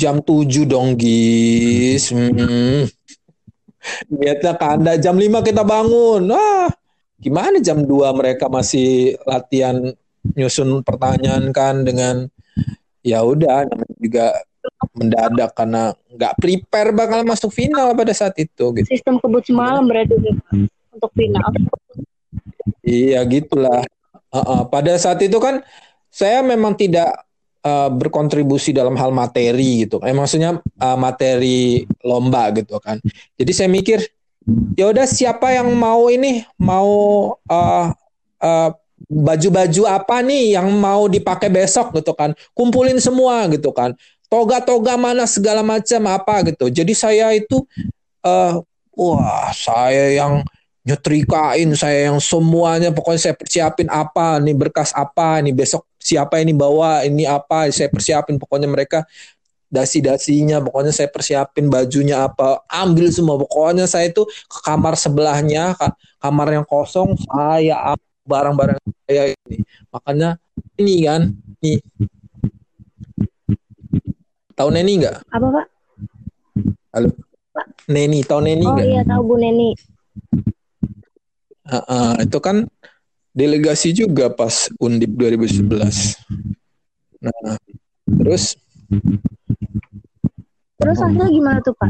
jam 7 dong gis hmm. Niatnya jam 5 kita bangun. Ah, gimana jam 2 mereka masih latihan nyusun pertanyaan kan dengan ya udah juga mendadak karena nggak prepare bakal masuk final pada saat itu gitu.
Sistem kebut semalam berarti untuk final.
Iya gitulah. Uh, uh, pada saat itu kan saya memang tidak uh, berkontribusi dalam hal materi gitu. Eh maksudnya uh, materi lomba gitu kan. Jadi saya mikir ya udah siapa yang mau ini mau uh, uh, baju-baju apa nih yang mau dipakai besok gitu kan. Kumpulin semua gitu kan toga-toga mana segala macam apa gitu. Jadi saya itu uh, wah saya yang nyetrikain saya yang semuanya pokoknya saya persiapin apa nih berkas apa nih besok siapa ini bawa ini apa saya persiapin pokoknya mereka dasi-dasinya pokoknya saya persiapin bajunya apa ambil semua pokoknya saya itu ke kamar sebelahnya kamar yang kosong saya barang-barang saya ini makanya ini kan nih Tahu Neni nggak?
Apa Pak?
Halo. Pak. Neni, tahu Neni
nggak? Oh iya tahu Bu Neni.
Uh, uh, itu kan delegasi juga pas Undip 2011. Nah, terus
Terus akhirnya gimana tuh Pak?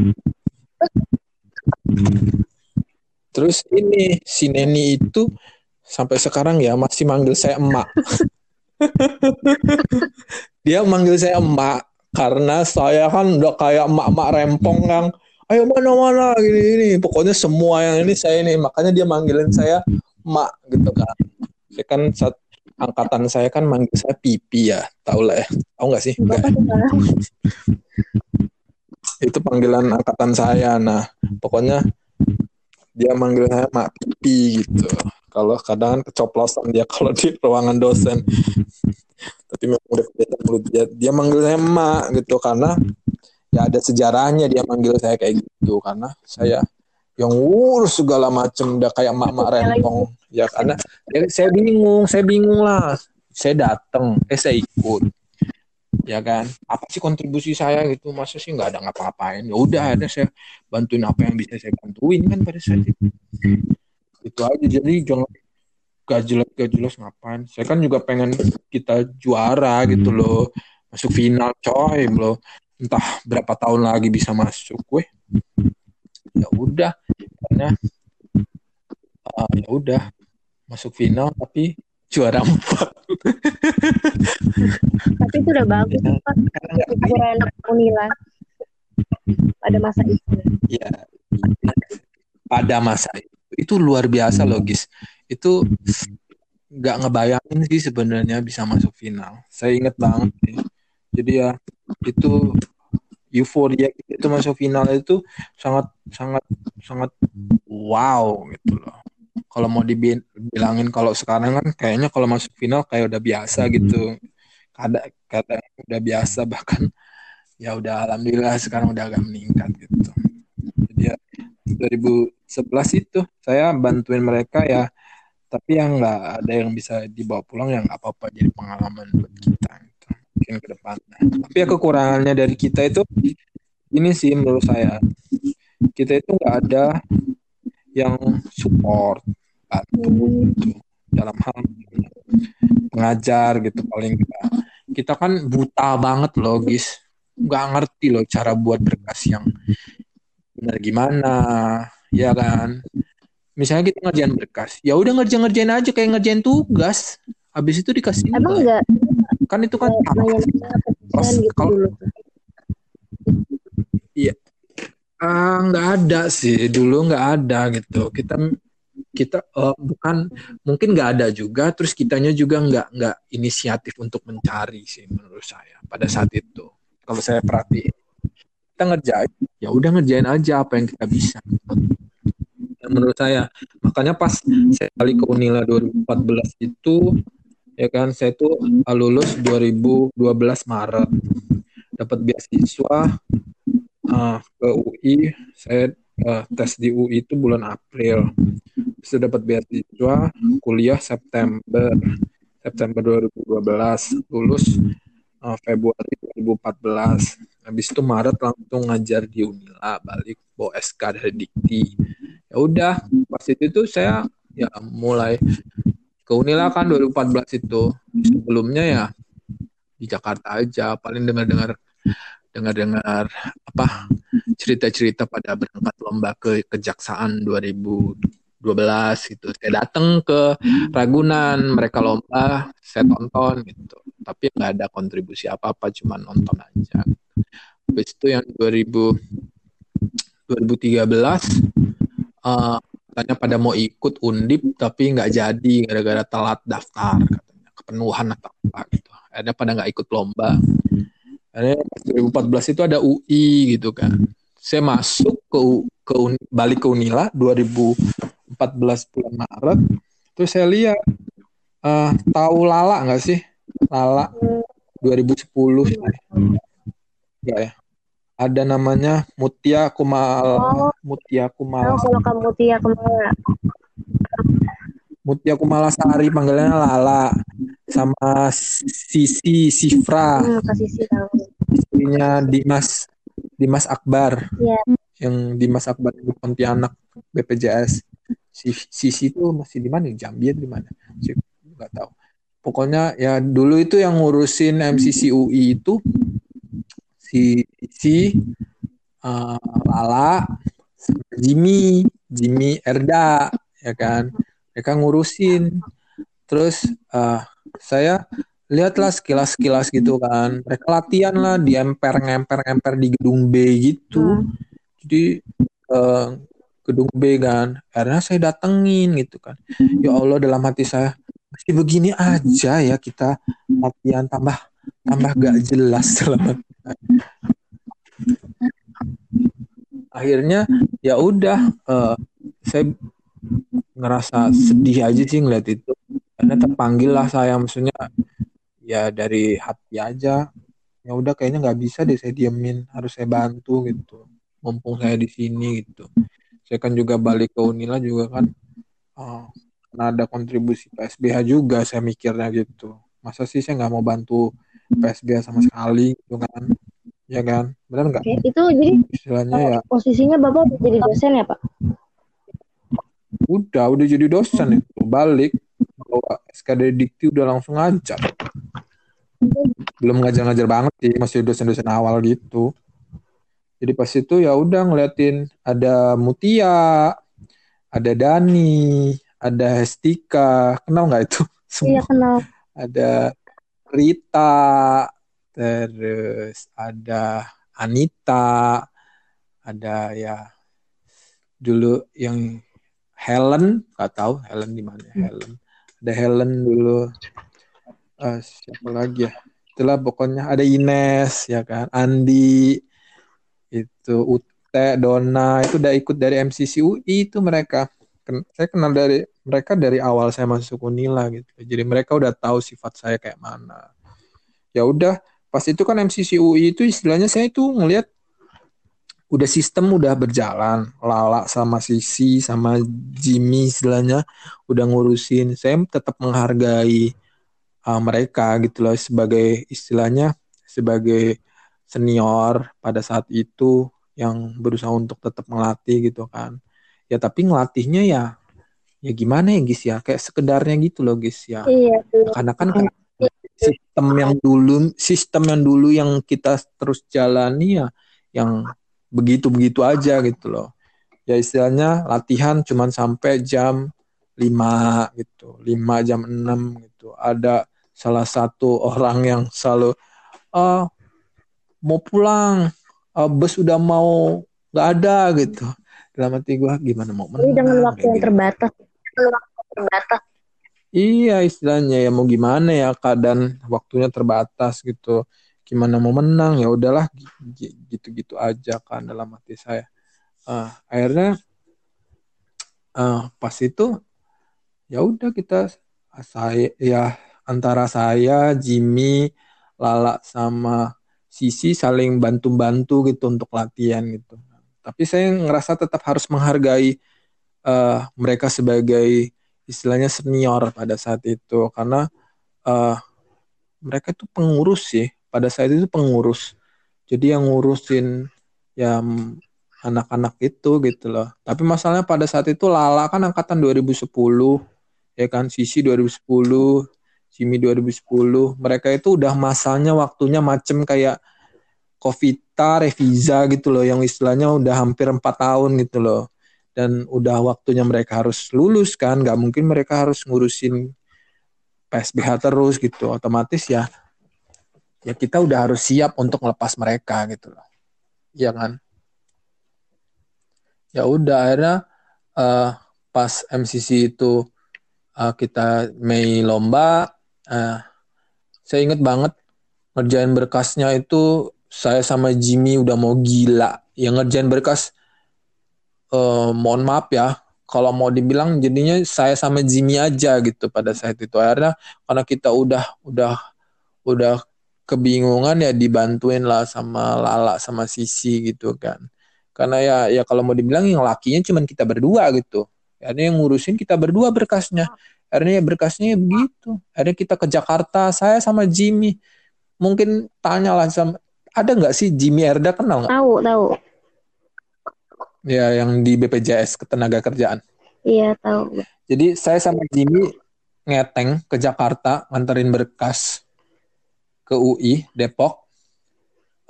Terus ini si Neni itu sampai sekarang ya masih manggil saya emak. *laughs* Dia manggil saya emak karena saya kan udah kayak emak-emak rempong hmm. yang ayo mana-mana gini-gini pokoknya semua yang ini saya ini makanya dia manggilin saya mak gitu kan. Saya kan saat angkatan saya kan manggil saya pipi ya tau lah ya. Tau nggak sih? Enggak *laughs* itu panggilan angkatan saya. Nah pokoknya dia manggil saya mak pipi gitu. Kalau kadang kecoplosan dia *laughs* kalau di ruangan dosen tapi memang udah kelihatan mulut dia. Dia manggil saya emak gitu karena ya ada sejarahnya dia manggil saya kayak gitu. Karena saya yang urus segala macem udah kayak emak-emak rempong. Ya karena ya, saya bingung saya bingung lah. Saya datang eh saya ikut. Ya kan? Apa sih kontribusi saya gitu? Masa sih nggak ada ngapa-ngapain? Ya udah ada saya bantuin apa yang bisa saya bantuin kan pada saat itu. Itu aja. Jadi jangan gak jelas gak jelas ngapain. Saya kan juga pengen kita juara gitu loh. Masuk final coy loh entah berapa tahun lagi bisa masuk gue ya udah karena uh, ya udah. Masuk final tapi juara empat.
Tapi itu udah bagus ya, Pak. Ukuran Unila pada masa itu.
Ya, pada masa itu. Itu luar biasa logis. Itu nggak ngebayangin sih sebenarnya bisa masuk final. Saya inget banget sih. Jadi ya itu euforia itu masuk final itu sangat sangat sangat wow gitu loh kalau mau dibilangin kalau sekarang kan kayaknya kalau masuk final kayak udah biasa hmm. gitu kada kata udah biasa *laughs* bahkan ya udah alhamdulillah sekarang udah agak meningkat gitu jadi ya 2019 11 itu saya bantuin mereka ya tapi yang nggak ada yang bisa dibawa pulang yang apa-apa jadi pengalaman buat kita gitu. mungkin ke depan. Tapi ya kekurangannya dari kita itu ini sih menurut saya. Kita itu nggak ada yang support bantu gitu dalam hal mengajar gitu paling kita kita kan buta banget logis nggak ngerti loh cara buat berkas yang benar gimana ya kan misalnya kita ngerjain berkas ya udah ngerjain ngerjain aja kayak ngerjain tugas. Habis itu dikasih
emang enggak
kan itu kan pas gitu kalau iya. Ah nggak ada sih. Dulu nggak ada gitu. Kita kita uh, bukan mungkin nggak ada juga. Terus kitanya juga nggak nggak inisiatif untuk mencari sih menurut saya pada saat itu. Kalau saya perhatiin. Kita ngerjain ya udah ngerjain aja apa yang kita bisa. dan menurut saya. Makanya pas saya kali ke Unila 2014 itu ya kan saya tuh lulus 2012 Maret. Dapat beasiswa uh, ke UI saya uh, tes di UI itu bulan April. Bisa dapat beasiswa kuliah September September 2012 lulus uh, Februari 2014 habis itu Maret langsung ngajar di Unila balik bawa SK dari Dikti ya udah pas itu tuh saya ya mulai ke Unila kan 2014 itu sebelumnya ya di Jakarta aja paling dengar-dengar dengar-dengar apa cerita-cerita pada berangkat lomba ke kejaksaan 2012 gitu. Saya datang ke Ragunan, mereka lomba, saya tonton gitu. Tapi nggak ada kontribusi apa-apa, cuma nonton aja. Habis itu yang 2000 2013 uh, pada mau ikut undip tapi nggak jadi gara-gara telat daftar katanya kepenuhan atau apa gitu. Ada pada nggak ikut lomba. Karena 2014 itu ada UI gitu kan. Saya masuk ke ke balik ke Unila 2014 bulan Maret. Terus saya lihat uh, tahu Lala nggak sih? Lala 2010 ya ya ada namanya Mutia Kumala oh. Mutia Kumala
oh, kalau kamu Mutia Kumala
Mutia Kumala Sari panggilannya Lala sama Sisi Sifra. Hmm, istrinya Dimas Dimas Akbar. Yeah. yang Dimas Akbar di Pontianak BPJS Sisi itu masih di mana? Jambi di mana? Nggak tahu. Pokoknya ya dulu itu yang ngurusin MCC UI itu si si uh, Lala Jimmy Jimmy Erda ya kan? Mereka ngurusin. Terus uh, saya lihatlah sekilas-sekilas gitu kan. Mereka latihan lah di emper ngemper ngemper di gedung B gitu. Hmm. jadi uh, gedung B kan. Karena saya datengin gitu kan. Ya Allah dalam hati saya masih begini aja ya kita latihan tambah tambah gak jelas selama akhirnya ya udah uh, saya ngerasa sedih aja sih ngeliat itu. Karena terpanggil lah saya maksudnya ya dari hati aja. Ya udah kayaknya nggak bisa deh saya diemin. Harus saya bantu gitu. Mumpung saya di sini gitu. Saya kan juga balik ke Unila juga kan. Uh, ada kontribusi PSBH juga saya mikirnya gitu. Masa sih saya nggak mau bantu PSBH sama sekali gitu kan. Ya kan? Benar nggak?
Itu jadi istilahnya ya. posisinya bapak jadi dosen ya pak?
Udah udah jadi dosen itu. Balik bawa SKD dikti udah langsung ngajar. Belum ngajar-ngajar banget sih masih dosen-dosen awal gitu. Jadi pas itu ya udah ngeliatin ada Mutia ada Dani ada Hestika. Kenal nggak itu?
Semua. iya kenal.
Ada Rita terus ada Anita ada ya dulu yang Helen nggak tahu Helen di mana hmm. Helen. Ada Helen dulu. Uh, siapa lagi ya? Itulah pokoknya. Ada Ines ya kan? Andi itu Ute Dona itu udah ikut dari MCC UI itu mereka. Saya kenal dari mereka dari awal saya masuk Unila gitu. Jadi mereka udah tahu sifat saya kayak mana. Ya udah pas itu kan MCC UI itu istilahnya saya itu ngelihat udah sistem udah berjalan. Lala sama Sisi sama Jimmy istilahnya udah ngurusin. Saya tetap menghargai uh, mereka gitu loh sebagai istilahnya sebagai senior pada saat itu yang berusaha untuk tetap melatih gitu kan. Ya tapi ngelatihnya ya ya gimana ya guys ya? Kayak sekedarnya gitu loh guys ya. Iya, karena kan sistem yang dulu sistem yang dulu yang kita terus jalani ya yang begitu begitu aja gitu loh. Ya istilahnya latihan cuman sampai jam 5 gitu 5 jam 6 gitu. Ada salah satu orang yang selalu oh, mau pulang uh, bus udah mau nggak ada gitu. Dalam hati gue gimana mau menang
dengan waktu yang gitu. terbatas terbatas.
Iya istilahnya ya mau gimana ya keadaan waktunya terbatas gitu. Gimana mau menang ya udahlah gitu-gitu aja kan dalam hati saya. Uh, akhirnya uh, pas itu ya udah kita saya ya antara saya Jimmy Lala sama Sisi saling bantu-bantu gitu untuk latihan gitu. Tapi saya ngerasa tetap harus menghargai uh, mereka sebagai istilahnya senior pada saat itu. Karena uh, mereka itu pengurus sih. Pada saat itu pengurus. Jadi yang ngurusin ya anak-anak itu gitu loh. Tapi masalahnya pada saat itu Lala kan angkatan 2010 ya kan? Sisi 2010 Jimmy 2010 mereka itu udah masanya waktunya macem kayak Covita, Revisa gitu loh, yang istilahnya udah hampir empat tahun gitu loh. Dan udah waktunya mereka harus lulus kan, nggak mungkin mereka harus ngurusin PSBH terus gitu. Otomatis ya, ya kita udah harus siap untuk melepas mereka gitu loh. Iya kan? Ya udah akhirnya uh, pas MCC itu uh, kita Mei lomba, uh, saya inget banget ngerjain berkasnya itu saya sama Jimmy udah mau gila yang ngerjain berkas uh, mohon maaf ya kalau mau dibilang jadinya saya sama Jimmy aja gitu pada saat itu. Akhirnya karena kita udah udah udah kebingungan ya dibantuin lah sama Lala sama Sisi gitu kan. Karena ya ya kalau mau dibilang yang lakinya cuma kita berdua gitu. Akhirnya yang ngurusin kita berdua berkasnya. Akhirnya ya berkasnya ya begitu. Akhirnya kita ke Jakarta saya sama Jimmy. Mungkin tanya lah sama ada nggak sih Jimmy Erda kenal nggak?
Tahu, tahu.
Ya, yang di BPJS ketenaga kerjaan.
Iya, tahu.
Jadi saya sama Jimmy ngeteng ke Jakarta nganterin berkas ke UI Depok.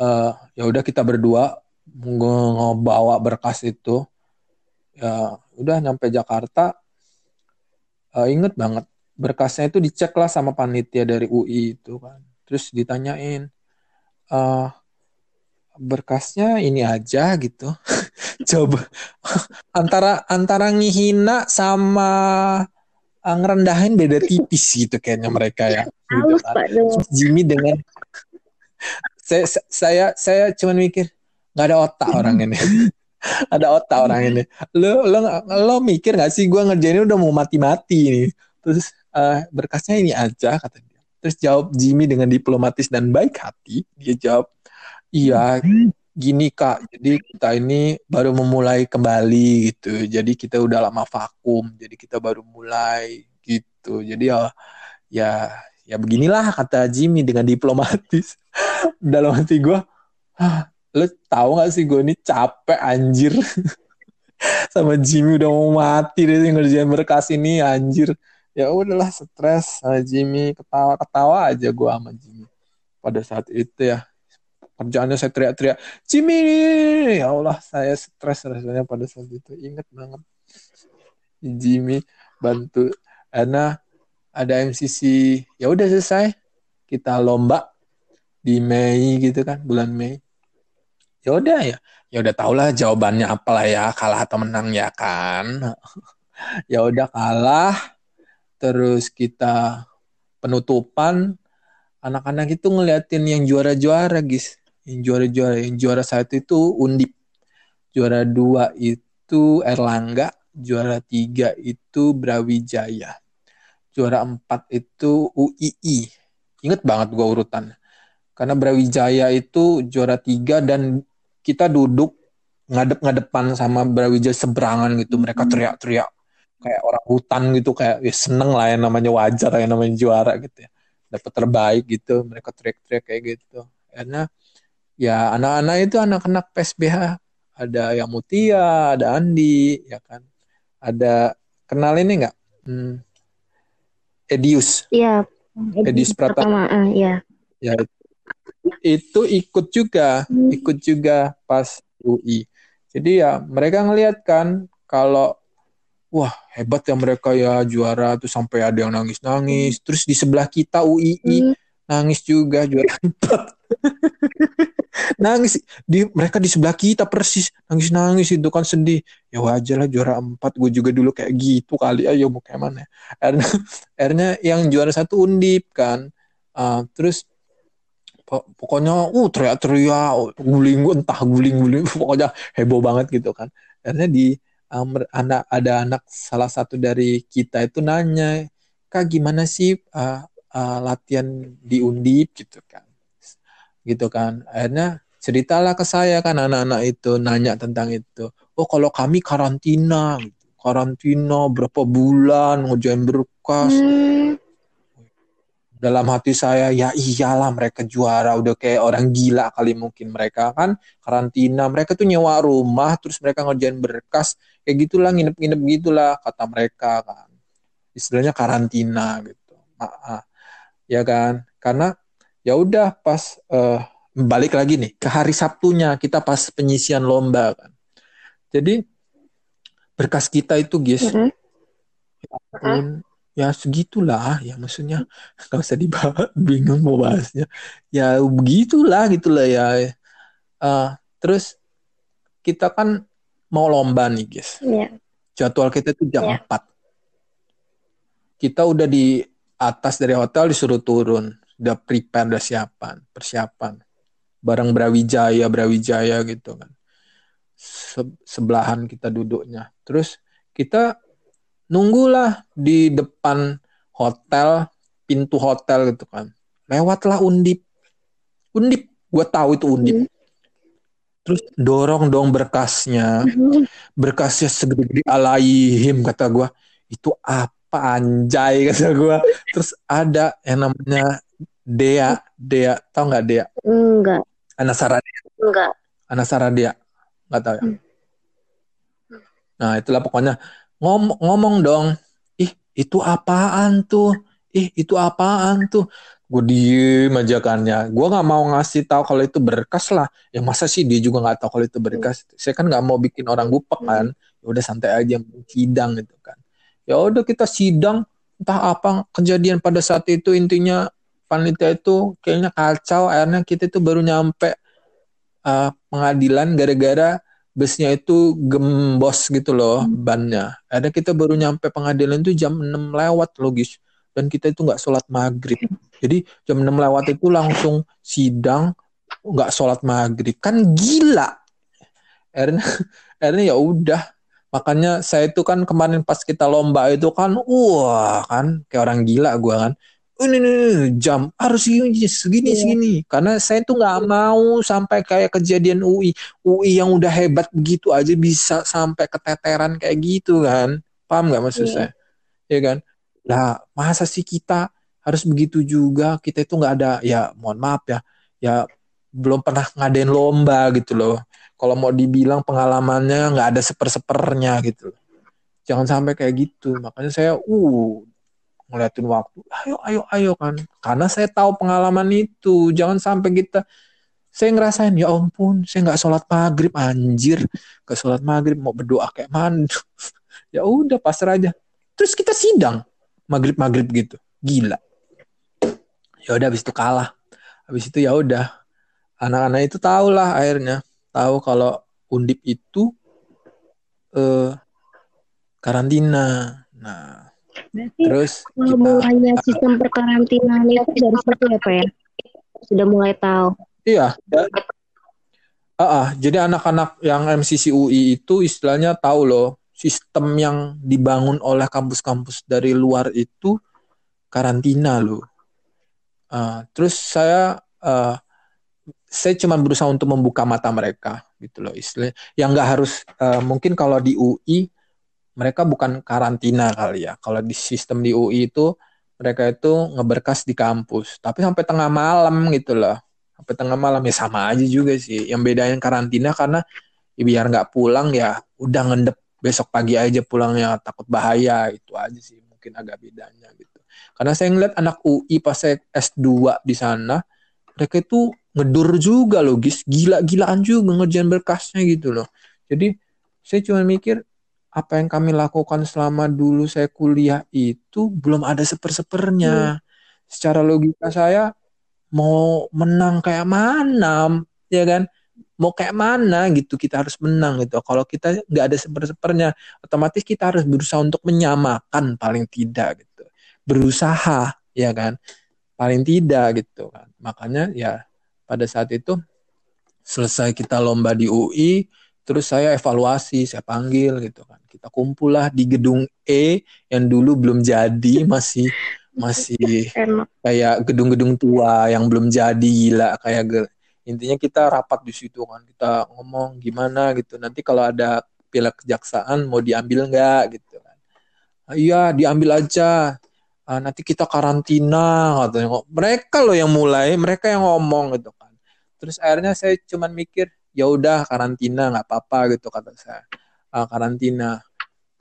Uh, ya udah kita berdua ngebawa berkas itu. Ya udah nyampe Jakarta. Uh, inget banget berkasnya itu dicek lah sama panitia dari UI itu kan. Terus ditanyain, uh, berkasnya ini aja gitu. *laughs* Coba antara antara ngihina sama uh, ngerendahin beda tipis gitu kayaknya mereka ya. Gitu kan. Jimmy dengan saya saya saya cuma mikir nggak ada otak orang ini. *laughs* ada otak orang ini. Lo lo lo mikir nggak sih gue ngerjain udah mau mati-mati nih. Terus uh, berkasnya ini aja kata dia. Terus jawab Jimmy dengan diplomatis dan baik hati. Dia jawab, iya gini kak, jadi kita ini baru memulai kembali gitu. Jadi kita udah lama vakum, jadi kita baru mulai gitu. Jadi ya ya ya beginilah kata Jimmy dengan diplomatis. *laughs* Dalam hati gue, lo tahu gak sih gue ini capek anjir. *laughs* sama Jimmy udah mau mati deh ngerjain berkas ini anjir ya udahlah stres sama Jimmy ketawa ketawa aja gue sama Jimmy pada saat itu ya kerjaannya saya teriak-teriak Jimmy! Ya Allah saya stres rasanya pada saat itu. Inget banget. Jimmy bantu karena ada MCC ya udah selesai. Kita lomba di Mei gitu kan bulan Mei. Ya udah ya. Ya udah tau lah jawabannya apalah ya kalah atau menang ya kan. *laughs* Ya udah kalah. Terus kita penutupan. Anak-anak itu ngeliatin yang juara-juara guys yang juara-juara yang juara satu itu Undip. Juara dua itu Erlangga. Juara tiga itu Brawijaya. Juara empat itu UII inget banget gua urutan. Karena Brawijaya itu juara tiga dan kita duduk ngadep-ngadepan sama Brawijaya seberangan gitu. Mereka teriak-teriak. Kayak orang hutan gitu. Kayak ya seneng lah yang namanya wajar yang namanya juara gitu ya. Dapat terbaik gitu. Mereka teriak-teriak kayak gitu. Karena ya anak-anak itu anak-anak PSBH ada yang Mutia, ada Andi, ya kan. Ada kenal ini nggak? Hmm, Edius.
Iya.
Edius Pratama.
Uh, ya.
Ya itu ikut juga, hmm. ikut juga pas UI. Jadi ya mereka ngelihat kan kalau wah hebat ya mereka ya juara tuh sampai ada yang nangis-nangis. Hmm. Terus di sebelah kita UII hmm. nangis juga juara *laughs* empat. *laughs* nangis. Di mereka di sebelah kita persis. Nangis nangis itu kan sedih. Ya wajar lah juara empat. Gue juga dulu kayak gitu kali. Ayo mau kayak mana? Akhirnya, *laughs* akhirnya yang juara satu undip kan. Uh, terus pokoknya uh teriak-teriak guling entah guling-guling *laughs* pokoknya heboh banget gitu kan. Akhirnya di um, anak ada anak salah satu dari kita itu nanya kak gimana sih uh, uh, latihan di undip? Gitu kan gitu kan. Akhirnya ceritalah ke saya kan anak-anak itu nanya tentang itu. Oh kalau kami karantina gitu. karantina berapa bulan ngerjain berkas. Hmm. Dalam hati saya ya iyalah mereka juara. Udah kayak orang gila kali mungkin mereka kan. Karantina mereka tuh nyewa rumah terus mereka ngerjain berkas. Kayak gitulah nginep-nginep gitulah kata mereka kan. Istilahnya karantina gitu. Maaf. ya kan? Karena ya udah pas uh, balik lagi nih ke hari Sabtunya kita pas penyisian lomba kan. Jadi berkas kita itu guys mm -hmm ya segitulah ya maksudnya *laughs* nggak usah dibahas bingung mau bahasnya. Ya begitulah gitulah ya. Uh, terus kita kan mau lomba nih guys yeah. jadwal kita itu jam yeah. 4 kita udah di atas dari hotel disuruh turun udah prepare udah siapan persiapan. Bareng Brawijaya Brawijaya gitu kan. Se sebelahan kita duduknya. Terus kita nunggulah di depan hotel pintu hotel gitu kan. Lewatlah undip. Undip gue tahu itu undip. Hmm. terus dorong dong berkasnya. Hmm. berkasnya segede alaihim kata gue itu apa anjay kata gue terus ada yang namanya Dea Dea tau nggak Dea?
Enggak.
Anak Saradia
enggak.
Anak Saradia nggak tahu ya? Hmm. nah itulah pokoknya. Ngomong ngomong dong. Ih itu apaan tuh? Ih itu apaan tuh? Gue diem aja kan ya. Gue nggak mau ngasih tahu kalau itu berkas lah. Ya masa sih dia juga nggak tahu kalau itu berkas? Saya kan nggak mau bikin orang lupa kan. Ya udah santai aja sidang gitu kan. Ya udah kita sidang. Entah apa kejadian pada saat itu intinya panitia itu kayaknya kacau akhirnya kita itu baru nyampe uh, pengadilan gara-gara busnya itu gembos gitu loh hmm. bannya. Ada kita baru nyampe pengadilan itu jam 6 lewat logis dan kita itu nggak sholat maghrib. Jadi jam 6 lewat itu langsung sidang nggak sholat maghrib kan gila. Akhirnya, *laughs* akhirnya ya udah makanya saya itu kan kemarin pas kita lomba itu kan wah kan kayak orang gila gua kan ini, ini, ini jam harus segini segini yeah. segini karena saya tuh nggak mau sampai kayak kejadian UI UI yang udah hebat begitu aja bisa sampai keteteran kayak gitu kan? Paham nggak maksud yeah. saya? Ya kan? Lah masa sih kita harus begitu juga? Kita itu nggak ada ya mohon maaf ya ya belum pernah ngadain lomba gitu loh. Kalau mau dibilang pengalamannya nggak ada seper sepernya gitu jangan sampai kayak gitu. Makanya saya uh ngeliatin waktu ayo ayo ayo kan. Karena saya tahu pengalaman itu. Jangan sampai kita saya ngerasain ya ampun saya nggak sholat maghrib anjir. Ke sholat maghrib mau berdoa kayak mana *laughs* ya udah pasrah aja. Terus kita sidang maghrib maghrib gitu. Gila. Ya udah habis itu kalah. Habis itu ya udah. Anak-anak itu tahu lah akhirnya. Tahu kalau undip itu eh, karantina. Nah
Berarti Terus kita, mulainya sistem perkarantinaan itu dari situ ya Pak ya? Sudah mulai tahu.
Iya. Ya. Uh, uh, jadi anak-anak yang MCC UI itu istilahnya tahu loh sistem yang dibangun oleh kampus-kampus dari luar itu karantina loh. Uh, terus saya uh, saya cuma berusaha untuk membuka mata mereka gitu loh istilah yang nggak harus uh, mungkin kalau di UI mereka bukan karantina kali ya. Kalau di sistem di UI itu mereka itu ngeberkas di kampus. Tapi sampai tengah malam gitu loh. Sampai tengah malam ya sama aja juga sih. Yang bedain karantina karena ya biar nggak pulang ya udah ngendep besok pagi aja pulangnya. Takut bahaya itu aja sih mungkin agak bedanya gitu. Karena saya ngeliat anak UI pas saya S2 di sana mereka itu ngedur juga loh gila-gilaan juga ngerjain berkasnya gitu loh. Jadi saya cuma mikir apa yang kami lakukan selama dulu saya kuliah itu belum ada seper-sepernya. Hmm. secara logika saya mau menang kayak mana ya kan? Mau kayak mana gitu kita harus menang gitu. Kalau kita nggak ada seper-sepernya otomatis kita harus berusaha untuk menyamakan paling tidak gitu. Berusaha ya kan? Paling tidak gitu kan. Makanya ya pada saat itu selesai kita lomba di UI terus saya evaluasi saya panggil gitu kan kita kumpul lah di gedung E yang dulu belum jadi masih masih kayak gedung-gedung tua yang belum jadi gila. Kayak intinya kita rapat di situ kan. Kita ngomong gimana gitu. Nanti kalau ada pila kejaksaan mau diambil nggak gitu kan. Iya diambil aja. Ah, nanti kita karantina katanya. Mereka loh yang mulai mereka yang ngomong gitu terus akhirnya saya cuman mikir ya udah karantina nggak apa-apa gitu kata saya. Uh, karantina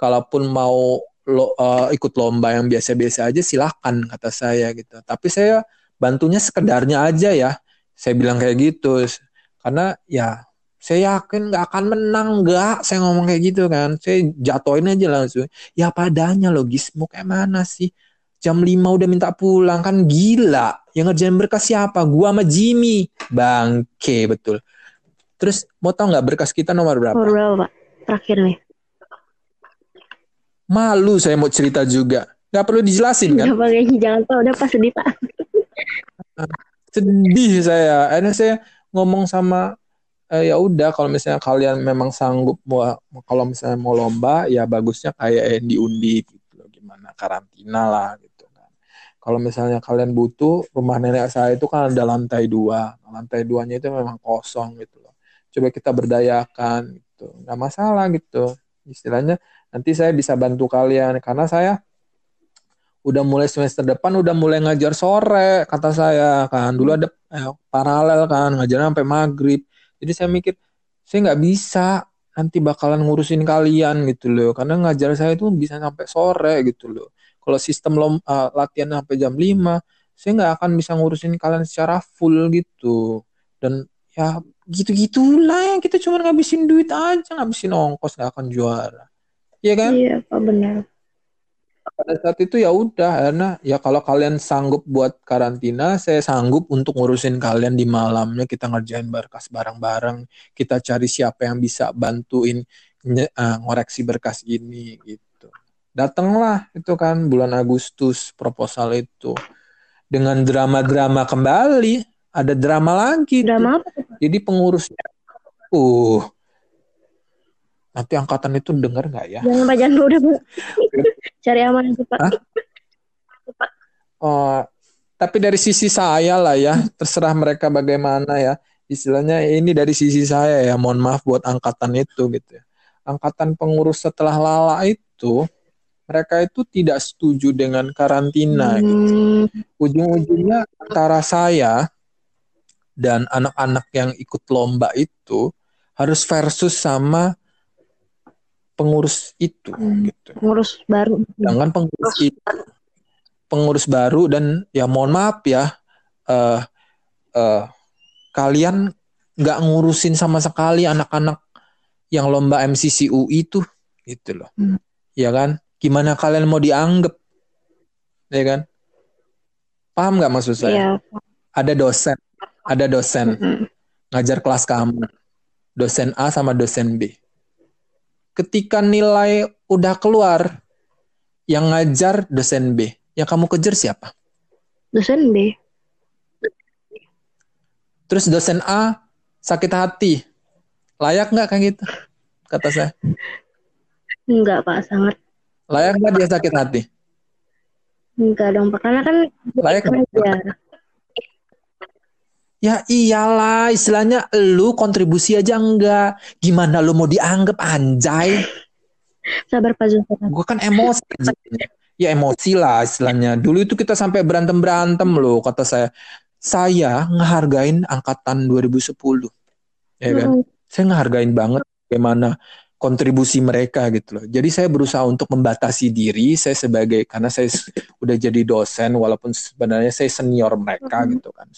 kalaupun mau lo, uh, ikut lomba yang biasa-biasa aja silahkan kata saya gitu. Tapi saya bantunya sekedarnya aja ya. Saya bilang kayak gitu. Karena ya saya yakin nggak akan menang nggak. Saya ngomong kayak gitu kan. Saya jatuhin aja langsung. Ya padanya logis mau kayak mana sih? Jam 5 udah minta pulang kan gila. Yang ngerjain berkas siapa? Gua sama Jimmy. Bangke betul. Terus mau tau nggak berkas kita nomor berapa?
Nomor berapa terakhir nih
malu saya mau cerita juga. Nggak perlu dijelasin kan?
Gak jangan tau udah pas sedih pak. *laughs*
Sedih saya. Akhirnya saya ngomong sama eh, ya udah kalau misalnya kalian memang sanggup mau kalau misalnya mau lomba ya bagusnya kayak yang diundi gitu loh. Gimana karantina lah gitu kalau misalnya kalian butuh rumah nenek saya itu kan ada lantai dua. Lantai duanya itu memang kosong gitu loh. Coba kita berdayakan gitu. Nggak masalah gitu. Istilahnya nanti saya bisa bantu kalian karena saya udah mulai semester depan udah mulai ngajar sore kata saya kan dulu ada eh, paralel kan ngajar sampai maghrib jadi saya mikir saya nggak bisa nanti bakalan ngurusin kalian gitu loh karena ngajar saya itu bisa sampai sore gitu loh kalau sistem lom, uh, latihan sampai jam 5, saya nggak akan bisa ngurusin kalian secara full gitu. Dan ya gitu-gitulah kita cuma ngabisin duit aja, ngabisin ongkos nggak akan juara. Iya kan?
Iya, Pak benar.
Pada saat itu ya udah karena ya kalau kalian sanggup buat karantina, saya sanggup untuk ngurusin kalian di malamnya. Kita ngerjain berkas bareng-bareng, kita cari siapa yang bisa bantuin uh, ngoreksi berkas ini gitu. Datanglah itu kan bulan Agustus proposal itu. Dengan drama-drama kembali ada drama lagi
drama apa
jadi pengurusnya uh nanti angkatan itu dengar nggak ya?
Jangan pak jangan udah *laughs* cari aman itu pak.
Oh tapi dari sisi saya lah ya. Terserah mereka bagaimana ya. Istilahnya ini dari sisi saya ya. Mohon maaf buat angkatan itu gitu ya. Angkatan pengurus setelah lala itu mereka itu tidak setuju dengan karantina hmm. gitu. Ujung-ujungnya antara saya dan anak-anak yang ikut lomba itu harus versus sama pengurus itu hmm. gitu.
Pengurus baru.
Jangan pengurus itu. Pengurus baru dan ya mohon maaf ya uh, uh, kalian nggak ngurusin sama sekali anak-anak yang lomba MCCU itu gitu loh. Hmm. Ya kan? gimana kalian mau dianggap ya kan paham nggak maksud saya yeah. ada dosen ada dosen mm-hmm. ngajar kelas kamu dosen A sama dosen B ketika nilai udah keluar yang ngajar dosen B. Yang kamu kejar siapa?
Dosen B.
Terus dosen A sakit hati. Layak nggak kayak gitu? Kata saya.
Enggak pak sangat.
Layak nggak dia sakit hati?
Enggak dong, Pak. Karena kan
layak
aja.
Ya iyalah, istilahnya lu kontribusi aja enggak. Gimana lu mau dianggap anjay?
Sabar Pak Zulfan.
Gue kan emosi. ya emosi lah istilahnya. Dulu itu kita sampai berantem-berantem loh kata saya. Saya ngehargain angkatan 2010. Ya kan? Hmm. Saya ngehargain banget bagaimana kontribusi mereka gitu loh. Jadi saya berusaha untuk membatasi diri saya sebagai karena saya udah jadi dosen walaupun sebenarnya saya senior mereka hmm. gitu kan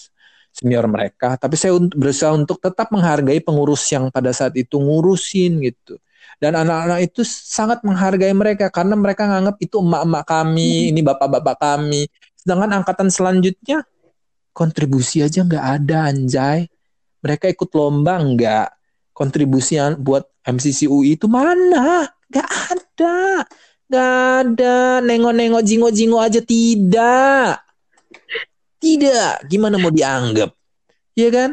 senior mereka, tapi saya berusaha untuk tetap menghargai pengurus yang pada saat itu ngurusin gitu. Dan anak-anak itu sangat menghargai mereka karena mereka nganggap itu emak-emak kami, hmm. ini bapak-bapak kami. Sedangkan angkatan selanjutnya kontribusi aja nggak ada anjay. Mereka ikut lomba nggak. Kontribusi buat MCC UI itu mana? Nggak ada. Nggak ada. Nengok-nengok jingo-jingo aja tidak. Tidak, gimana mau dianggap? Iya kan?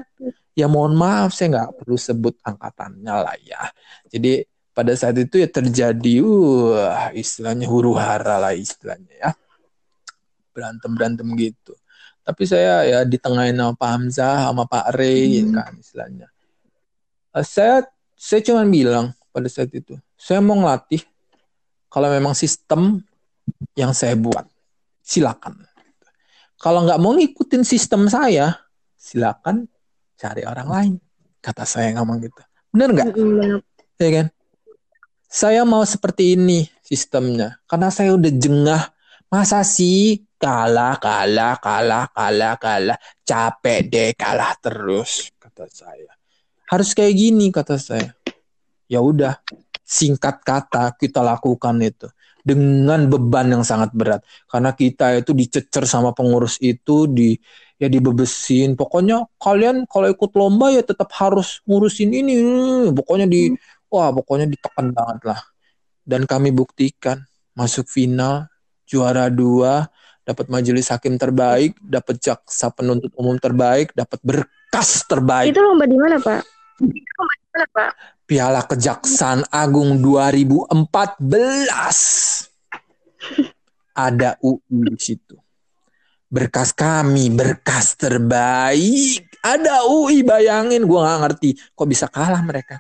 Ya mohon maaf, saya nggak perlu sebut angkatannya lah ya. Jadi pada saat itu ya terjadi, uh, istilahnya huru hara lah istilahnya ya. Berantem-berantem gitu. Tapi saya ya di tengah sama Pak Hamzah, sama Pak Ray hmm. kan istilahnya. Uh, saya saya cuma bilang pada saat itu, saya mau ngelatih kalau memang sistem yang saya buat, silakan kalau nggak mau ngikutin sistem saya, silakan cari orang lain. Kata saya ngomong gitu. Bener nggak? Ya kan? Saya mau seperti ini sistemnya. Karena saya udah jengah. Masa sih kalah, kalah, kalah, kalah, kalah. Capek deh kalah terus. Kata saya. Harus kayak gini kata saya. Ya udah. Singkat kata kita lakukan itu dengan beban yang sangat berat. Karena kita itu dicecer sama pengurus itu di ya dibebesin. Pokoknya kalian kalau ikut lomba ya tetap harus ngurusin ini. Pokoknya di wah pokoknya ditekan banget lah. Dan kami buktikan masuk final juara dua dapat majelis hakim terbaik dapat jaksa penuntut umum terbaik dapat berkas terbaik.
Itu lomba di mana pak? Itu lomba di mana pak
Piala Kejaksaan Agung 2014. Ada UI di situ. Berkas kami, berkas terbaik. Ada UI, bayangin. Gue gak ngerti. Kok bisa kalah mereka?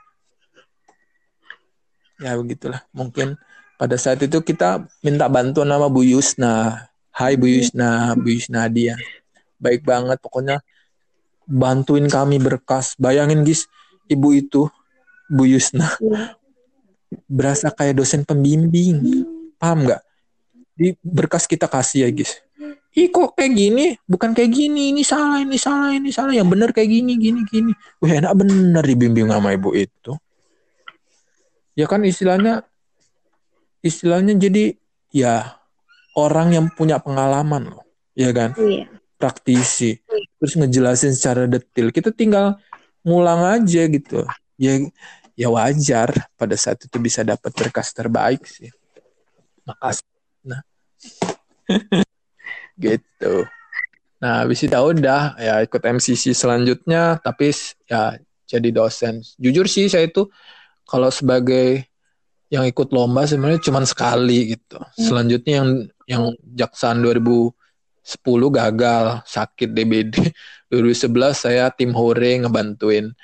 Ya begitulah. Mungkin pada saat itu kita minta bantuan nama Bu Yusna. Hai Bu Yusna, Bu Yusna dia. Baik banget. Pokoknya bantuin kami berkas. Bayangin guys, ibu itu Bu Yusna. Iya. berasa kayak dosen pembimbing. Paham nggak? Di berkas kita kasih ya guys Ih kok kayak gini? Bukan kayak gini. Ini salah ini salah ini salah. Yang benar kayak gini gini gini. Wah enak bener dibimbing sama ibu itu. Ya kan istilahnya istilahnya jadi ya orang yang punya pengalaman loh. Ya kan? Iya. praktisi. Terus ngejelasin secara detail. Kita tinggal ngulang aja gitu. Ya ya wajar pada saat itu bisa dapat berkas terbaik sih. Makasih. Nah. *laughs* gitu. Nah, habis itu udah ya ikut MCC selanjutnya tapi ya jadi dosen. Jujur sih saya itu kalau sebagai yang ikut lomba sebenarnya cuma sekali gitu. Hmm. Selanjutnya yang yang jaksaan 2010 gagal sakit DBD. 2011 *laughs* saya tim hore ngebantuin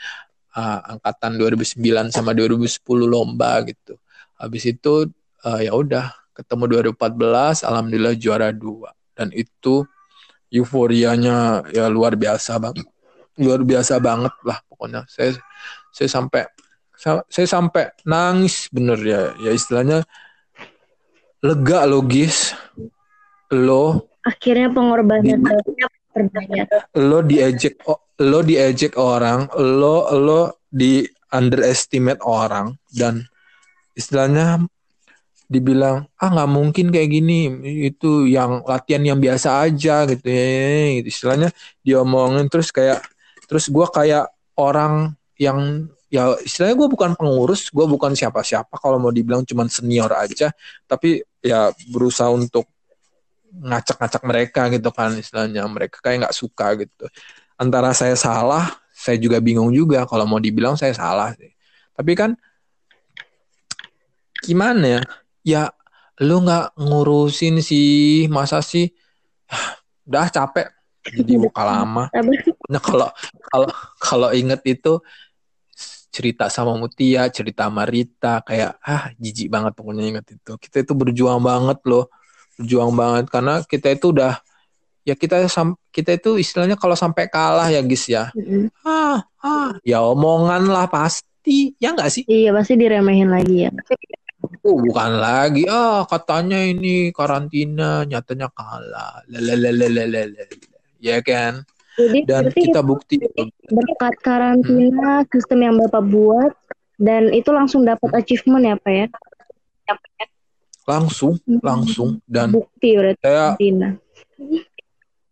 uh, angkatan 2009 sama 2010 lomba gitu. Habis itu uh, ya udah ketemu 2014 alhamdulillah juara dua. Dan itu euforianya ya luar biasa bang. Luar biasa banget lah pokoknya. Saya saya sampai saya, saya sampai nangis bener ya. Ya istilahnya lega logis lo
akhirnya pengorbanan
lo diejek lo diejek orang lo lo di underestimate orang dan istilahnya dibilang ah nggak mungkin kayak gini itu yang latihan yang biasa aja gitu ya gitu. istilahnya diomongin terus kayak terus gue kayak orang yang ya istilahnya gue bukan pengurus gue bukan siapa-siapa kalau mau dibilang cuman senior aja tapi ya berusaha untuk ngacak-ngacak mereka gitu kan istilahnya mereka kayak nggak suka gitu antara saya salah, saya juga bingung juga kalau mau dibilang saya salah sih. Tapi kan gimana ya? Ya lu nggak ngurusin sih, masa sih? *sighs* Udah capek jadi buka lama. pokoknya kalau kalau kalau inget itu cerita sama Mutia, cerita sama Rita, kayak ah jijik banget pokoknya inget itu. Kita itu berjuang banget loh, berjuang banget karena kita itu udah ya kita kita itu istilahnya kalau sampai kalah ya guys ya, mm-hmm. ah ah ya omongan lah pasti, ya enggak sih?
Iya pasti diremehin lagi ya.
Oh, bukan lagi. Ah, katanya ini karantina, nyatanya kalah. Lalalalalalala. Ya kan?
Jadi
dan kita bukti
berkat karantina hmm. sistem yang Bapak buat dan itu langsung dapat achievement ya Pak ya?
Langsung, hmm. Langsung dan
bukti berarti
saya, karantina.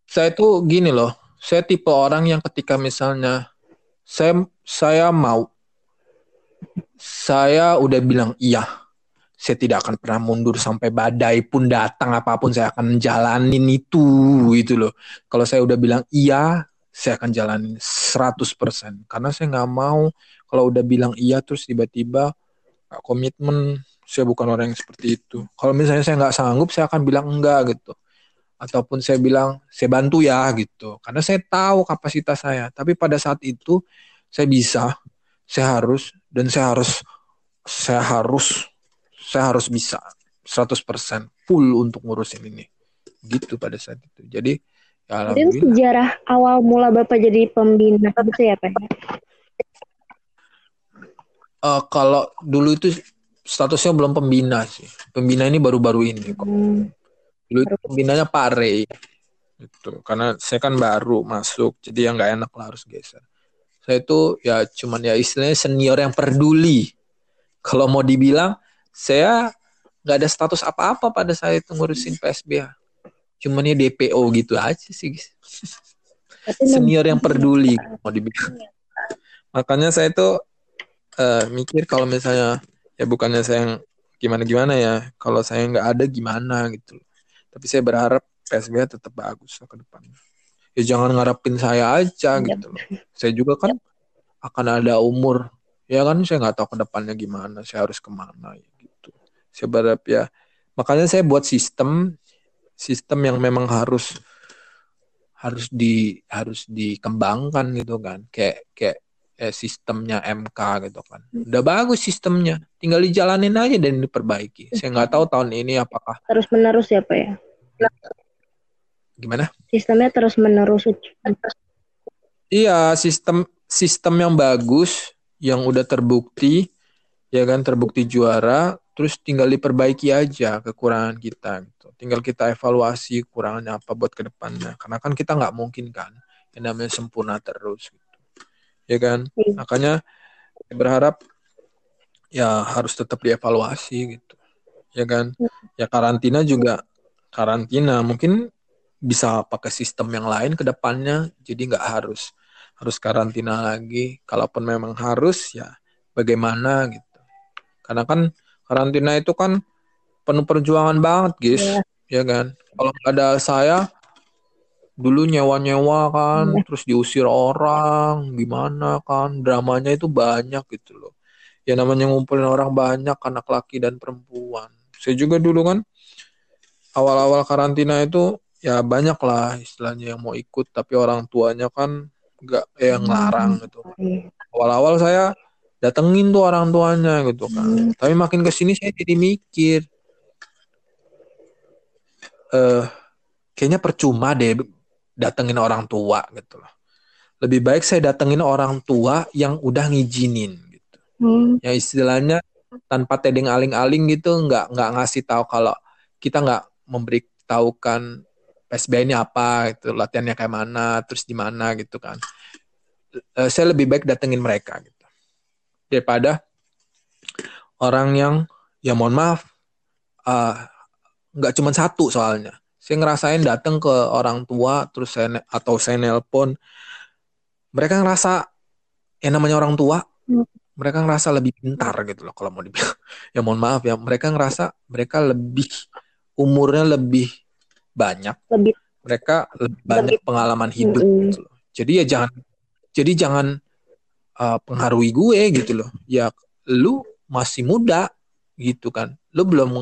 Saya itu gini loh, saya tipe orang yang ketika misalnya saya saya mau saya udah bilang iya saya tidak akan pernah mundur sampai badai pun datang apa pun saya akan jalanin itu gitu loh. Kalau saya udah bilang iya, saya akan jalanin 100% karena saya nggak mau kalau udah bilang iya terus tiba-tiba komitmen saya bukan orang yang seperti itu. Kalau misalnya saya nggak sanggup, saya akan bilang enggak gitu. Ataupun saya bilang saya bantu ya gitu. Karena saya tahu kapasitas saya. Tapi pada saat itu saya bisa, saya harus dan saya harus saya harus saya harus bisa 100% full untuk ngurusin ini gitu pada saat itu jadi
ya Jadi sejarah awal mula bapak jadi pembina apa ya pak
uh, kalau dulu itu statusnya belum pembina sih pembina ini baru-baru ini kok hmm. dulu itu pembinanya Pak Rey itu karena saya kan baru masuk jadi yang nggak enak lah harus geser saya itu ya cuman ya istilahnya senior yang peduli *laughs* kalau mau dibilang saya nggak ada status apa-apa pada saat itu ngurusin PSBH. Cuman ya DPO gitu aja sih. *laughs* Senior yang peduli mau dibilang. Makanya saya itu uh, mikir kalau misalnya ya bukannya saya yang gimana-gimana ya, kalau saya nggak ada gimana gitu. Tapi saya berharap PSBH tetap bagus ke depannya. Ya jangan ngarepin saya aja iya. gitu loh. Saya juga kan akan ada umur ya kan saya nggak tahu ke depannya gimana saya harus ke mana ya saya berharap ya makanya saya buat sistem sistem yang memang harus harus di harus dikembangkan gitu kan kayak kayak eh, sistemnya MK gitu kan udah bagus sistemnya tinggal dijalanin aja dan diperbaiki saya nggak tahu tahun ini apakah
terus menerus ya pak ya
gimana
sistemnya terus menerus
iya sistem sistem yang bagus yang udah terbukti ya kan terbukti juara terus tinggal diperbaiki aja kekurangan kita gitu. Tinggal kita evaluasi kekurangannya apa buat ke depannya. Karena kan kita nggak mungkin kan yang namanya sempurna terus gitu. Ya kan? Hmm. Makanya berharap ya harus tetap dievaluasi gitu. Ya kan? Hmm. Ya karantina juga karantina mungkin bisa pakai sistem yang lain ke depannya jadi nggak harus harus karantina lagi kalaupun memang harus ya bagaimana gitu karena kan karantina itu kan penuh perjuangan banget guys yeah. ya kan kalau ada saya dulu nyewa-nyewa kan yeah. terus diusir orang gimana kan dramanya itu banyak gitu loh ya namanya ngumpulin orang banyak anak laki dan perempuan saya juga dulu kan awal-awal karantina itu ya banyak lah istilahnya yang mau ikut tapi orang tuanya kan nggak eh, yang larang gitu iya. awal-awal saya datengin tuh orang tuanya gitu kan hmm. tapi makin ke sini saya jadi mikir eh uh, kayaknya percuma deh datengin orang tua gitu loh. Lebih baik saya datengin orang tua yang udah ngizinin gitu. Hmm. ya istilahnya tanpa tedeng aling-aling gitu nggak nggak ngasih tahu kalau kita nggak memberitahukan PSBB ini apa gitu latihannya kayak mana terus di mana gitu kan. Uh, saya lebih baik datengin mereka gitu. Daripada orang yang ya mohon maaf uh, nggak uh, cuma satu soalnya saya ngerasain datang ke orang tua terus saya atau saya nelpon. Mereka ngerasa yang namanya orang tua hmm. mereka ngerasa lebih pintar gitu loh kalau mau dibilang. *laughs* Ya mohon maaf ya mereka ngerasa mereka lebih umurnya lebih banyak. Lebih, mereka lebih banyak lebih, pengalaman hidup mm, gitu loh. Jadi ya jangan jadi jangan uh, pengaruhi gue gitu loh. Ya lu masih muda gitu kan. Lu belum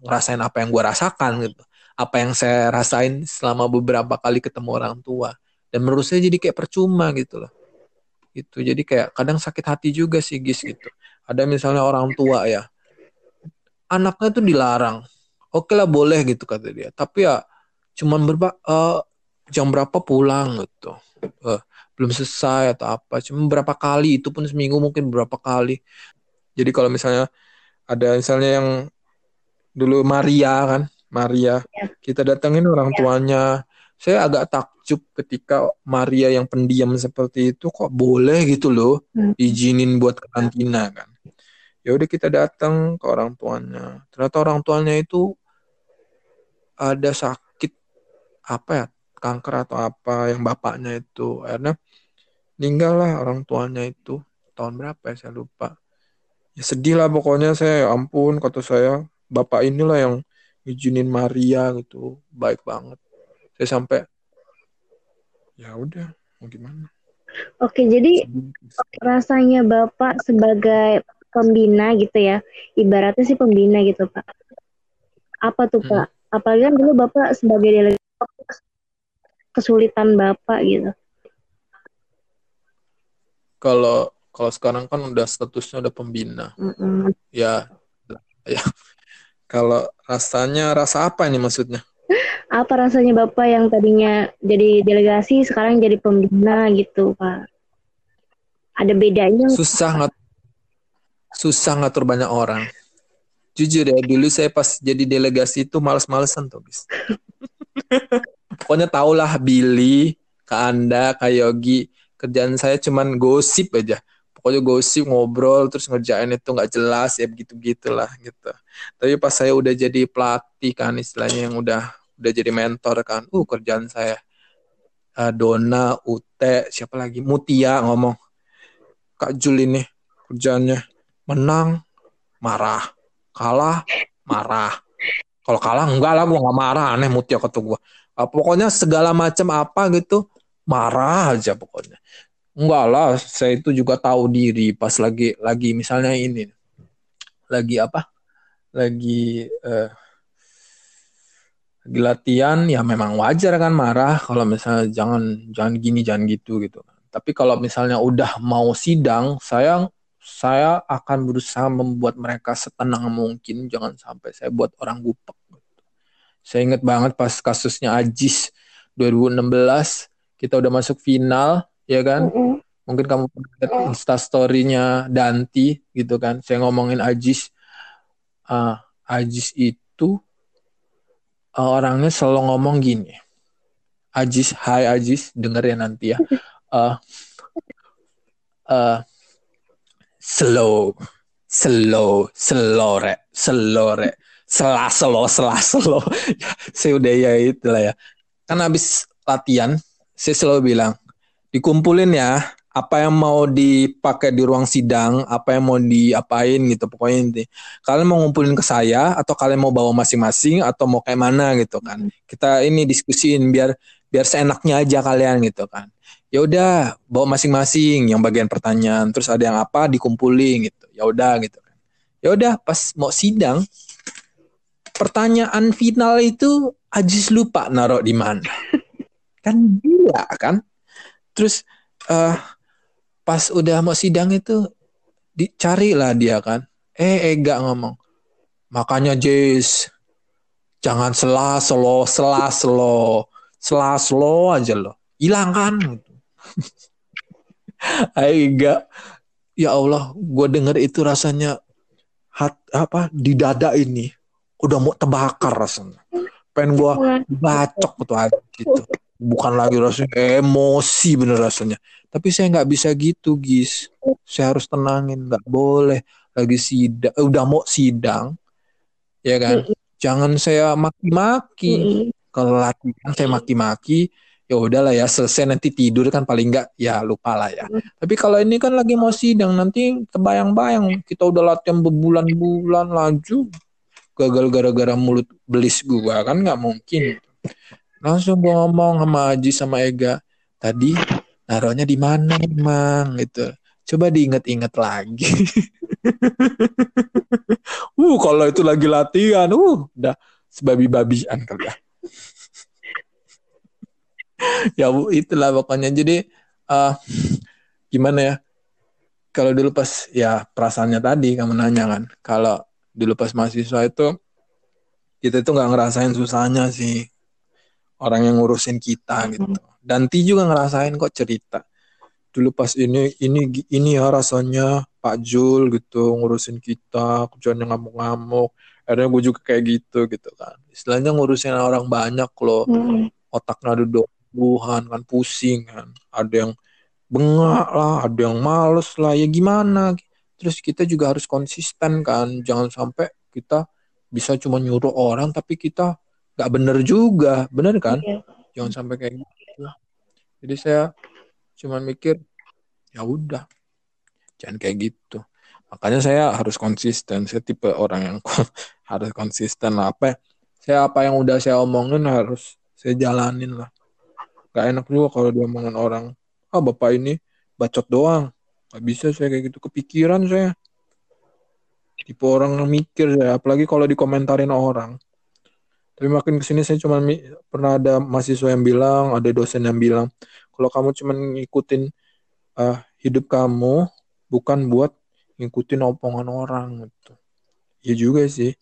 ngerasain apa yang gue rasakan gitu apa yang saya rasain selama beberapa kali ketemu orang tua. Dan menurut saya jadi kayak percuma gitu loh. Itu jadi kayak kadang sakit hati juga sih gis gitu. Ada misalnya orang tua ya anaknya tuh dilarang. Oke lah boleh gitu kata dia. Tapi ya cuman berapa uh, jam berapa pulang gitu. Uh, belum selesai atau apa. Cuma berapa kali itu pun seminggu mungkin berapa kali. Jadi kalau misalnya ada misalnya yang dulu Maria kan Maria. Ya. kita datengin orang ya. tuanya. Saya agak takjub ketika Maria yang pendiam seperti itu kok boleh gitu loh hmm. izinin buat karantina kan. Ya udah kita datang ke orang tuanya. Ternyata orang tuanya itu ada sakit apa ya kanker atau apa yang bapaknya itu. Akhirnya meninggal lah orang tuanya itu. Tahun berapa ya saya lupa. Ya sedih lah pokoknya. Saya ya ampun kata saya bapak inilah yang izinin Maria gitu. Baik banget. Saya sampai ya udah mau gimana?
Oke jadi rasanya bapak sebagai pembina gitu ya ibaratnya sih pembina gitu pak. Apa tuh hmm. pak? Apalagi kan dulu bapak sebagai delegasi kesulitan bapak gitu.
Kalau kalau sekarang kan udah statusnya udah pembina. Mm -mm. ya ya kalau rasanya rasa apa ini maksudnya
apa rasanya Bapak yang tadinya jadi delegasi sekarang jadi pembina gitu Pak? Ada bedanya?
Susah nggak susah ngatur banyak orang. Jujur ya, dulu saya pas jadi delegasi itu males-malesan tuh, bis. *laughs* Pokoknya tahulah Billy, Kak Anda, Kak Yogi, kerjaan saya cuman gosip aja. Pokoknya gosip, ngobrol, terus ngerjain itu nggak jelas, ya begitu-gitulah gitu. Tapi pas saya udah jadi pelatih kan, istilahnya yang udah udah jadi mentor kan uh kerjaan saya uh, Dona Ute siapa lagi? Mutia ngomong Kak Jul ini kerjanya menang marah. Kalah marah. Kalau kalah enggak lah gue nggak marah. Aneh Mutia kata gue uh, pokoknya segala macam apa gitu marah aja pokoknya enggak lah saya itu juga tahu diri pas lagi lagi misalnya ini. Lagi apa? Lagi uh, lagi latihan ya memang wajar kan marah kalau misalnya jangan jangan gini jangan gitu gitu. Tapi kalau misalnya udah mau sidang saya saya akan berusaha membuat mereka setenang mungkin jangan sampai saya buat orang gupek gitu. saya ingat banget pas kasusnya Ajis 2016 kita udah masuk final ya kan mm -hmm. mungkin kamu lihat insta storynya Danti gitu kan saya ngomongin Ajis uh, Ajis itu uh, orangnya selalu ngomong gini. Ajis, hai Ajis, denger ya nanti ya. Uh, *laughs* uh, slow, slow, slow re, slow re, selah slow, selah slow. *laughs* saya udah ya itulah ya. Kan habis latihan, saya selalu bilang, dikumpulin ya, apa yang mau dipakai di ruang sidang, apa yang mau diapain gitu pokoknya inti. Kalian mau ngumpulin ke saya atau kalian mau bawa masing-masing atau mau kayak mana gitu kan. Kita ini diskusiin biar biar seenaknya aja kalian gitu kan. Ya udah bawa masing-masing yang bagian pertanyaan, terus ada yang apa dikumpulin gitu. Ya udah gitu kan. Ya udah pas mau sidang pertanyaan final itu Ajis lupa naruh di mana. *laughs* Kan dia kan. Terus uh, pas udah mau sidang itu dicarilah dia kan. Eh Ega ngomong. Makanya Jis jangan selah selo selah selo selah selo aja lo hilang kan? *laughs* Ega ya Allah gue denger itu rasanya hat apa di dada ini. Udah mau terbakar rasanya. Pengen gue bacok tuh gitu bukan lagi rasanya emosi bener rasanya. Tapi saya nggak bisa gitu gis. Saya harus tenangin nggak boleh lagi sidang eh, udah mau sidang ya kan? Jangan saya maki-maki. Kalau latihan saya maki-maki ya udahlah ya selesai nanti tidur kan paling nggak ya lupa lah ya. Tapi kalau ini kan lagi mau sidang nanti terbayang-bayang kita udah latihan berbulan-bulan laju gagal gara-gara mulut belis gua kan nggak mungkin langsung gue ngomong sama Aji sama Ega tadi naruhnya di mana emang gitu. Coba diinget-inget lagi. *laughs* Uh kalau itu lagi latihan uh udah sebabi-babian kali ya. *laughs* Ya itulah pokoknya. Jadi uh, gimana ya? Kalau dulu pas ya perasaannya tadi kamu nanya kan. Kalau dulu pas mahasiswa itu kita itu nggak ngerasain susahnya sih orang yang ngurusin kita gitu. Dan Ti juga ngerasain kok cerita. Dulu pas ini ini ini ya rasanya Pak Jul gitu ngurusin kita kerjanya ngamuk-ngamuk. Akhirnya gue juga kayak gitu gitu kan. Istilahnya ngurusin orang banyak loh. Hmm. otaknya ada dobuhan kan pusing kan. Ada yang bengak lah ada yang males lah. Ya gimana? Terus kita juga harus konsisten kan. Jangan sampai kita bisa cuma nyuruh orang tapi kita nggak bener juga. Bener kan? Yeah. jangan sampai kayak gitu jadi saya cuma mikir ya udah. Jangan kayak gitu. Makanya saya harus konsisten. Saya tipe orang yang *laughs* harus konsisten lah. Apa saya apa yang udah saya omongin harus saya jalanin lah. Gak enak juga kalau dia omongin orang ah bapak ini bacot doang. Gak bisa saya kayak gitu. Kepikiran saya. Tipe orang yang mikir ya apalagi kalau dikomentarin orang tapi makin ke sini saya cuma pernah ada mahasiswa yang bilang ada dosen yang bilang kalau kamu cuma ngikutin uh, hidup kamu bukan buat ngikutin omongan orang gitu. Ya juga sih.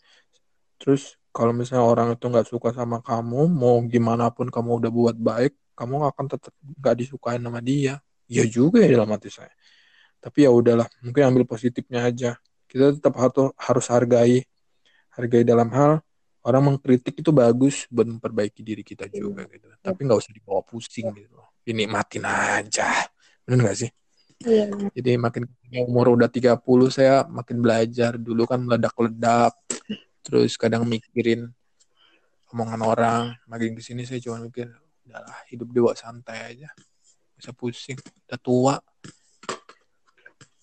Terus kalau misalnya orang itu nggak suka sama kamu, mau gimana pun kamu udah buat baik, kamu akan tetap nggak disukain sama dia. Ya juga ya dalam hati saya. Tapi ya udahlah, mungkin ambil positifnya aja. Kita tetap harus harus hargai, hargai dalam hal orang mengkritik itu bagus buat memperbaiki diri kita juga gitu. Tapi nggak usah dibawa pusing gitu. Ini matiin aja. Benar nggak sih? Iya. Jadi makin umur udah 30 saya makin belajar. Dulu kan meledak-ledak. Terus kadang mikirin omongan orang. Makin ke sini saya cuma mikir, udahlah hidup dewa santai aja. Bisa pusing. Udah tua.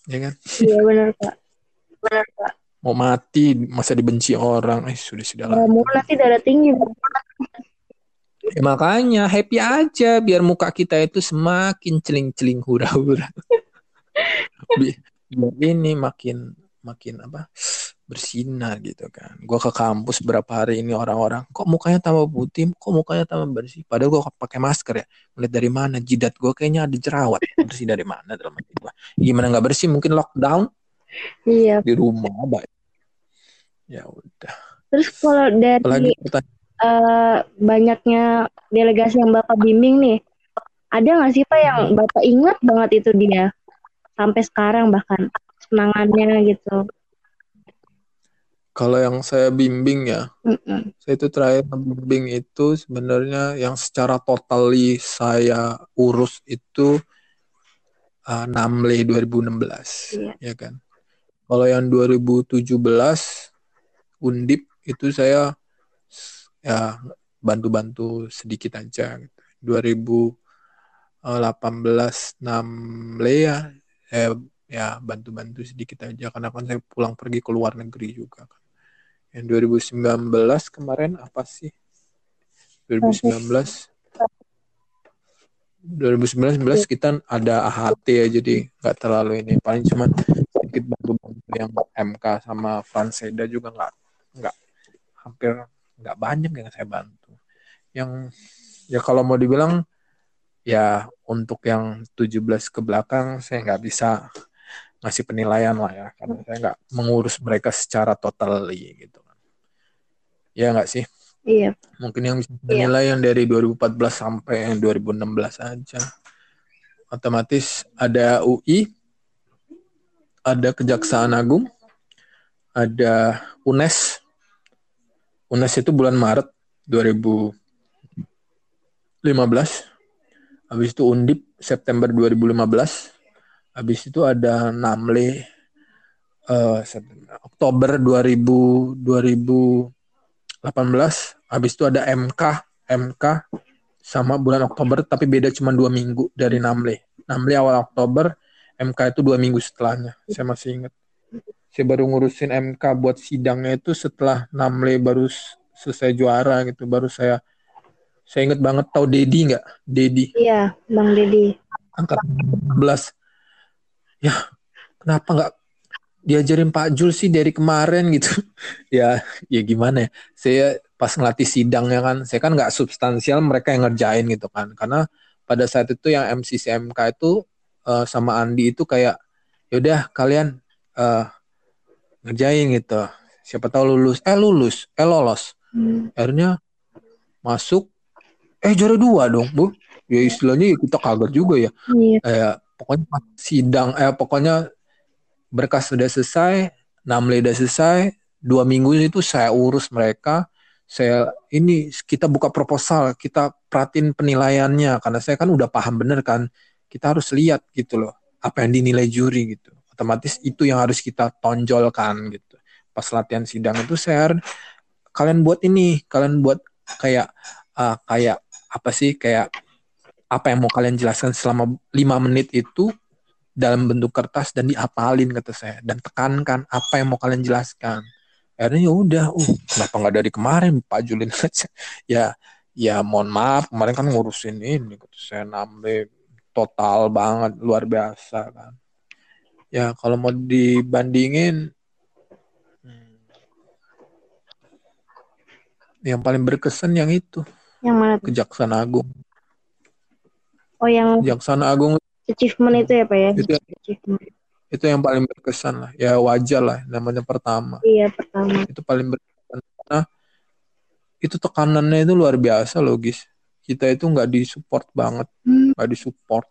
Ya kan?
Iya benar Pak. Benar Pak.
Mau mati masa dibenci orang. Eh sudah sudah lah.
Mau nanti darah tinggi.
Ya, makanya happy aja biar muka kita itu semakin celing-celing hura-hura *laughs* biar ini makin makin apa bersinar gitu kan. Gua ke kampus berapa hari ini orang-orang kok mukanya tambah putih, kok mukanya tambah bersih. Padahal gua pakai masker ya. Melihat dari mana jidat gua kayaknya ada jerawat. Bersih dari mana dalam hati gua. Gimana nggak bersih? Mungkin lockdown.
Iya.
Di rumah, baik. Ya udah.
Terus kalau dari uh, banyaknya delegasi yang Bapak bimbing nih, ada nggak sih Pak yang Bapak ingat banget itu dia? sampai sekarang bahkan senangannya gitu
kalau yang saya bimbing ya Mm-mm. saya itu terakhir bimbing itu sebenarnya yang secara totali saya urus itu uh, 6 Mei 2016 yeah. ya kan kalau yang 2017 undip itu saya ya bantu-bantu sedikit aja gitu. 2018 6 Mei ya saya ya bantu-bantu sedikit aja karena kan saya pulang pergi ke luar negeri juga kan. Yang 2019 kemarin apa sih? 2019 2019 kita ada AHT ya jadi nggak terlalu ini paling cuma sedikit bantu-bantu yang MK sama Franseda juga nggak nggak hampir nggak banyak yang saya bantu. Yang ya kalau mau dibilang ya untuk yang 17 ke belakang saya nggak bisa ngasih penilaian lah ya karena saya nggak mengurus mereka secara total gitu kan. Ya nggak sih?
Iya.
Mungkin yang bisa menilai iya. yang dari 2014 sampai yang 2016 aja. Otomatis ada UI ada Kejaksaan Agung ada UNES UNES itu bulan Maret 2015 Habis itu Undip September 2015. Habis itu ada Namle uh, Oktober 2000 2018. Habis itu ada MK MK sama bulan Oktober tapi beda cuma dua minggu dari Namle. Namle awal Oktober, MK itu dua minggu setelahnya. Saya masih ingat. Saya baru ngurusin MK buat sidangnya itu setelah Namle baru selesai juara gitu. Baru saya saya inget banget tau Dedi nggak? Dedi.
Iya, Bang Dedi.
Angkat 11. Ya, kenapa nggak diajarin Pak Jul sih dari kemarin gitu? *laughs* ya, ya gimana ya? Saya pas ngelatih sidangnya kan saya kan nggak substansial mereka yang ngerjain gitu kan karena pada saat itu yang MCCMK itu uh, sama Andi itu kayak yaudah kalian uh, ngerjain gitu. Siapa tahu lulus. Eh lulus. Eh lolos. Hmm. akhirnya masuk. Eh juara dua dong bu. Ya istilahnya ya kita kaget juga ya. Iya. eh, pokoknya sidang eh pokoknya berkas sudah selesai namle udah selesai dua minggu itu saya urus mereka. Saya ini kita buka proposal kita perhatiin penilaiannya. Karena saya kan udah paham bener kan kita harus lihat gitu loh apa yang dinilai juri gitu. Otomatis itu yang harus kita tonjolkan gitu. Pas latihan sidang itu saya kalian buat ini kalian buat kayak uh, kayak apa sih kayak apa yang mau kalian jelaskan selama lima menit itu dalam bentuk kertas dan diapalin kata saya. Dan tekankan apa yang mau kalian jelaskan. Akhirnya ya udah uh kenapa nggak dari kemarin Pak Julin? *laughs* Ya ya mohon maaf kemarin kan ngurusin ini gitu saya nambah total banget luar biasa kan. Ya kalau mau dibandingin hmm, yang paling berkesan yang itu.
Yang mana
kejaksaan agung.
Oh yang
kejaksaan agung.
achievement itu ya pak ya?
Itu, itu yang paling berkesan lah. Ya wajar lah namanya pertama.
Iya pertama.
Itu paling berkesan. Karena itu tekanannya itu luar biasa logis kita itu nggak disupport banget hmm. nggak disupport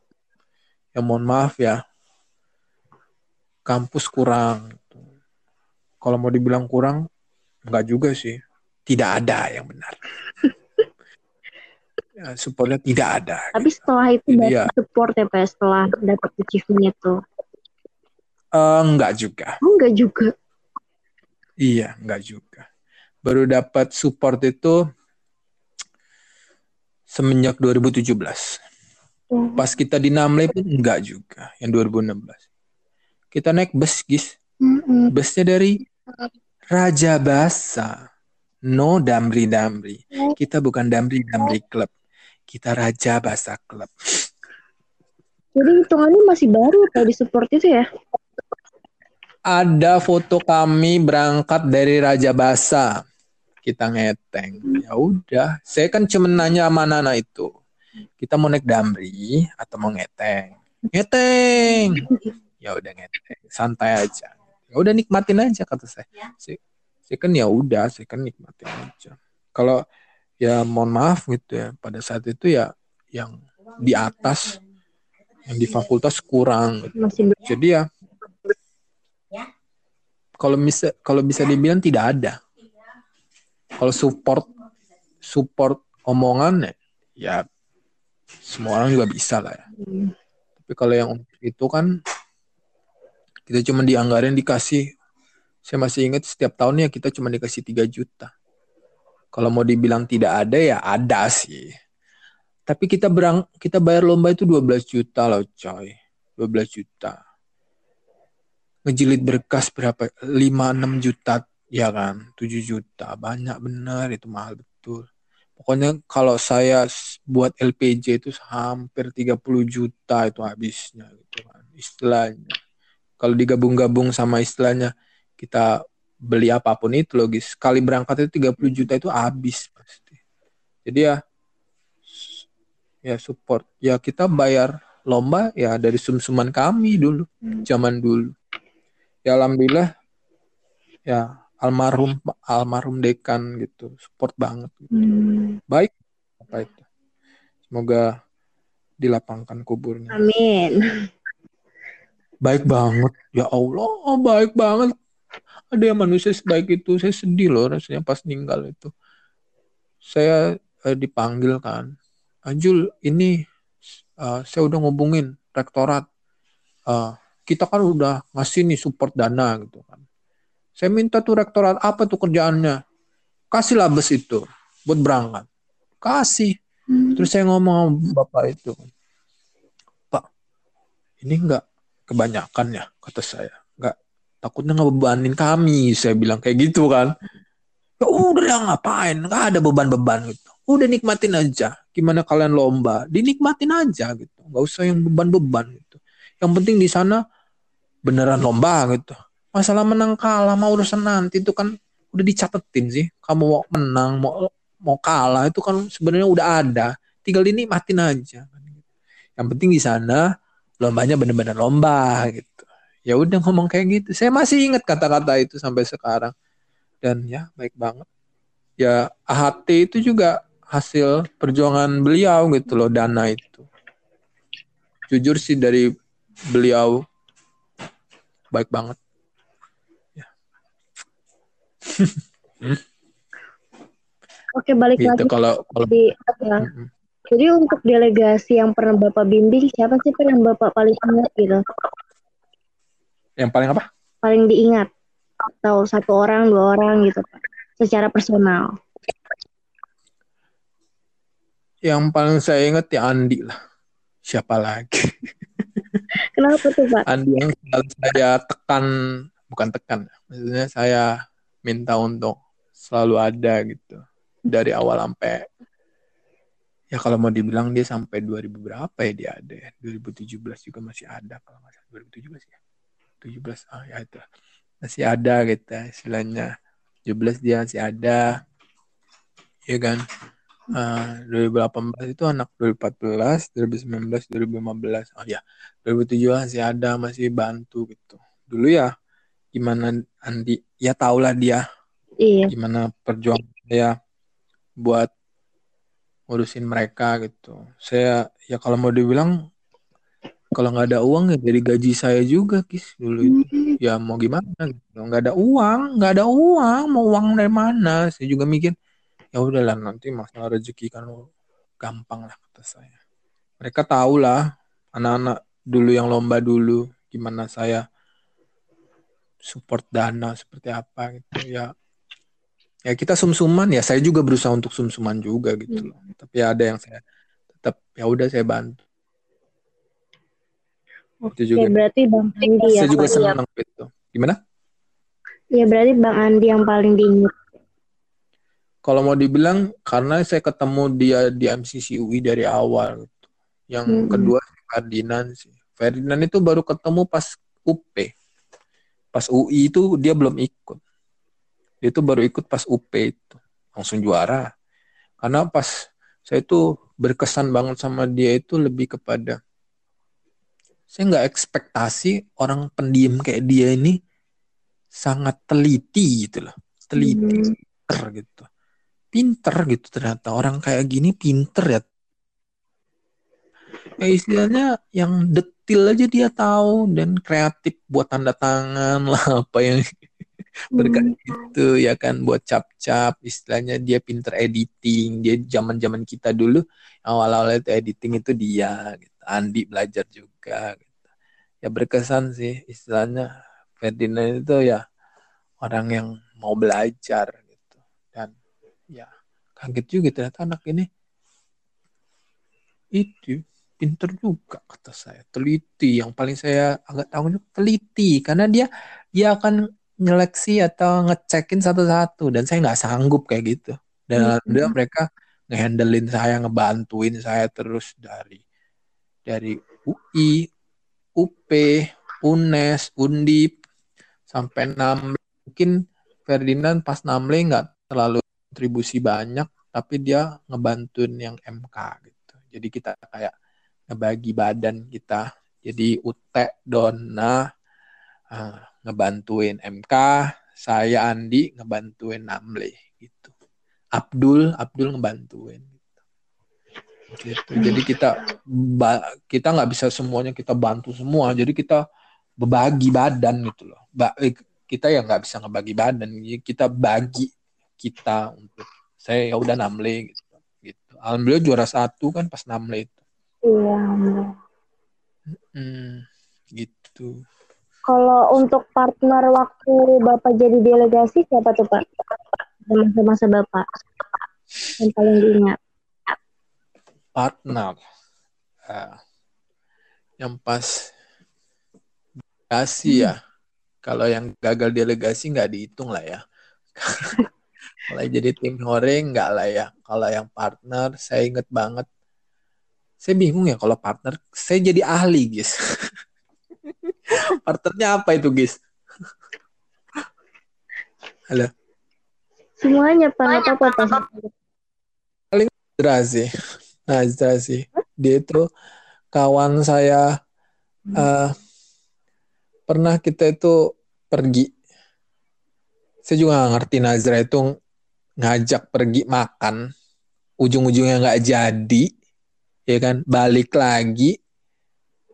ya mohon maaf ya kampus kurang kalau mau dibilang kurang nggak juga sih tidak ada yang benar *laughs* ya, supportnya tidak ada
tapi gitu. setelah itu dapat ya, support ya pak setelah dapat achievement itu
Uh, enggak juga.
Oh, enggak juga.
Iya, enggak juga. Baru dapat support itu semenjak 2017. Oh. Pas kita di Namle pun enggak juga, yang 2016. Kita naik bus, guys. Mm-hmm. Busnya dari Raja Basa. No Damri Damri. Oh. Kita bukan Damri Damri Club. Kita Raja Basa Club.
Jadi hitungannya masih baru tadi support itu ya?
ada foto kami berangkat dari Raja Basa. Kita ngeteng. Ya udah, saya kan cuma nanya sama Nana itu. Kita mau naik damri atau mau ngeteng? Ngeteng. Ya udah ngeteng, santai aja. Ya udah nikmatin aja kata saya. Saya, saya kan ya udah, saya kan nikmatin aja. Kalau ya mohon maaf gitu ya, pada saat itu ya yang di atas yang di fakultas kurang. Gitu. Jadi ya kalau bisa kalau bisa dibilang tidak ada kalau support support omongan ya semua orang juga bisa lah ya. Tapi kalau yang itu kan kita cuma dianggarin dikasih saya masih ingat setiap tahunnya kita cuma dikasih 3 juta. Kalau mau dibilang tidak ada ya ada sih. Tapi kita berang kita bayar lomba itu 12 juta loh coy. 12 juta. Ngejilid berkas berapa? 5 6 juta ya kan? 7 juta banyak bener itu mahal betul. Pokoknya kalau saya buat LPJ itu hampir 30 juta itu habisnya gitu kan istilahnya. Kalau digabung-gabung sama istilahnya kita beli apa pun itu logis sekali berangkat itu 30 juta itu habis pasti. Jadi ya ya support. Ya kita bayar lomba ya dari sumsuman kami dulu hmm. zaman dulu. Ya alhamdulillah ya almarhum almarhum dekan gitu support banget gitu. hmm. baik apa itu? Semoga dilapangkan kuburnya.
Amin.
Baik banget. Ya Allah baik banget. Ada yang manusia sebaik itu saya sedih loh rasanya pas meninggal itu. Saya eh, dipanggil kan Anjul ini uh, saya udah ngubungin rektorat. Uh, kita kan udah ngasih nih support dana gitu kan. Saya minta tuh rektorat apa tuh kerjaannya? Kasihlah bus itu buat berangkat. Kasih. Hmm. Terus saya ngomong sama bapak itu. Pak, ini enggak kebanyakan ya kata saya. Enggak takutnya ngebebanin kami. Saya bilang kayak gitu kan. Ya udah lah ngapain? Enggak ada beban-beban gitu. Udah nikmatin aja. Gimana kalian lomba? Dinikmatin aja gitu. Enggak usah yang beban-beban gitu. Yang penting di sana beneran lomba gitu masalah menang kalah mau urusan nanti itu kan udah dicatetin sih. Kamu mau menang mau mau kalah itu kan sebenarnya udah ada. Tinggal ini matiin aja. Yang penting di sana lombanya bener-bener lomba gitu. Ya udah ngomong kayak gitu. Saya masih ingat kata-kata itu sampai sekarang. Dan ya baik banget. Ya AHT itu juga hasil perjuangan beliau gitu loh dana itu. Jujur sih dari beliau baik banget.
Oke balik gitu, lagi
kalau, kalau
di, ya. Jadi untuk delegasi yang pernah Bapak bimbing, siapa sih yang Bapak paling ingat gitu?
Yang paling apa?
Paling diingat. Atau satu orang, dua orang gitu Pak. Secara personal.
Yang paling saya ingat ya Andi lah. Siapa lagi?
Kenapa tuh Pak?
Andi yang saya tekan, bukan tekan. Maksudnya saya minta untuk selalu ada gitu. Dari awal sampai ya kalau mau dibilang dia sampai 2000 berapa ya dia ada ya? 2017 juga masih ada kalau nggak salah. 2017 ya? 17 ah ya itu. Masih ada gitu istilahnya. 17 dia masih ada ya kan? Uh, 2018 itu anak 2014 2019 2015 oh ya 2017 masih ada masih bantu gitu. Dulu ya gimana Andi ya tahulah dia iya. gimana perjuangan dia buat ngurusin mereka gitu. Saya ya kalau mau dibilang kalau nggak ada uang ya jadi gaji saya juga kis dulu itu. Ya mau gimana gitu. Nggak ada uang, nggak ada uang, mau uang dari mana? Saya juga mikir ya udahlah nanti masalah rezeki kan gampang lah kata saya. Mereka tahu lah anak-anak dulu yang lomba dulu gimana saya support dana seperti apa gitu ya. Ya kita sumsuman ya. Saya juga berusaha untuk sumsuman juga gitu loh. Hmm. tapi ada yang saya tetap ya udah saya bantu.
Oke, itu juga. berarti Bang Andi
saya juga senang ya. gitu gimana?
Ya berarti Bang Andi yang paling diingat.
Kalau mau dibilang karena saya ketemu dia di MCC UI dari awal gitu. yang hmm. kedua Ferdinand sih. Ferdinand itu baru ketemu pas UP pas UI itu dia belum ikut. Dia itu baru ikut pas UP itu. Langsung juara. Karena pas saya itu berkesan banget sama dia itu lebih kepada saya nggak ekspektasi orang pendiam kayak dia ini sangat teliti gitu loh. Teliti hmm. pinter gitu. Pinter gitu ternyata. Orang kayak gini pinter ya. Ya istilahnya yang detil aja dia tahu dan kreatif buat tanda tangan lah *laughs* apa yang berkat hmm. itu ya kan buat cap-cap istilahnya dia pinter editing dia zaman zaman kita dulu awal-awal itu editing itu dia gitu. Andi belajar juga gitu. ya berkesan sih istilahnya Ferdinand itu ya orang yang mau belajar gitu dan ya kaget juga ternyata anak ini itu pinter juga kata saya. Teliti. Yang paling saya agak tahu teliti. Karena dia dia akan nyeleksi atau ngecekin satu-satu. Dan saya nggak sanggup kayak gitu. Dan mm-hmm. mereka ngehandlein saya ngebantuin saya terus dari dari UI UP UNES Undip sampai enam mungkin Ferdinand pas Namle nggak terlalu kontribusi banyak tapi dia ngebantuin yang MK gitu. Jadi kita kayak ngebagi badan kita jadi UT Dona uh, ngebantuin MK, saya Andi ngebantuin Namle gitu. Abdul, Abdul ngebantuin gitu. Jadi kita kita nggak bisa semuanya kita bantu semua. Jadi kita berbagi badan gitu loh. Ba eh, kita ya nggak bisa ngebagi badan, kita bagi kita untuk saya ya udah Namle gitu. gitu. Alhamdulillah juara satu kan pas Namle itu.
Iya.
Hmm, gitu.
Kalau untuk partner waktu Bapak jadi delegasi siapa tuh Pak? Masa-masa Bapak yang paling diingat.
Partner. Uh, yang pas delegasi ya. Kalau yang gagal delegasi nggak dihitung lah ya. *laughs* Kalau jadi tim hore nggak lah ya. Kalau yang partner saya inget banget. Saya bingung ya kalau partner. Saya jadi ahli guys. *laughs* Partnernya apa itu, guys? Halo.
Semuanya Pak, apa-apa Pak.
Paling Nazra sih. Nazra sih. Dia itu kawan saya uh, pernah kita itu pergi. Saya juga gak ngerti Nazra itu ngajak pergi makan. Ujung-ujungnya nggak jadi. Ya kan, balik lagi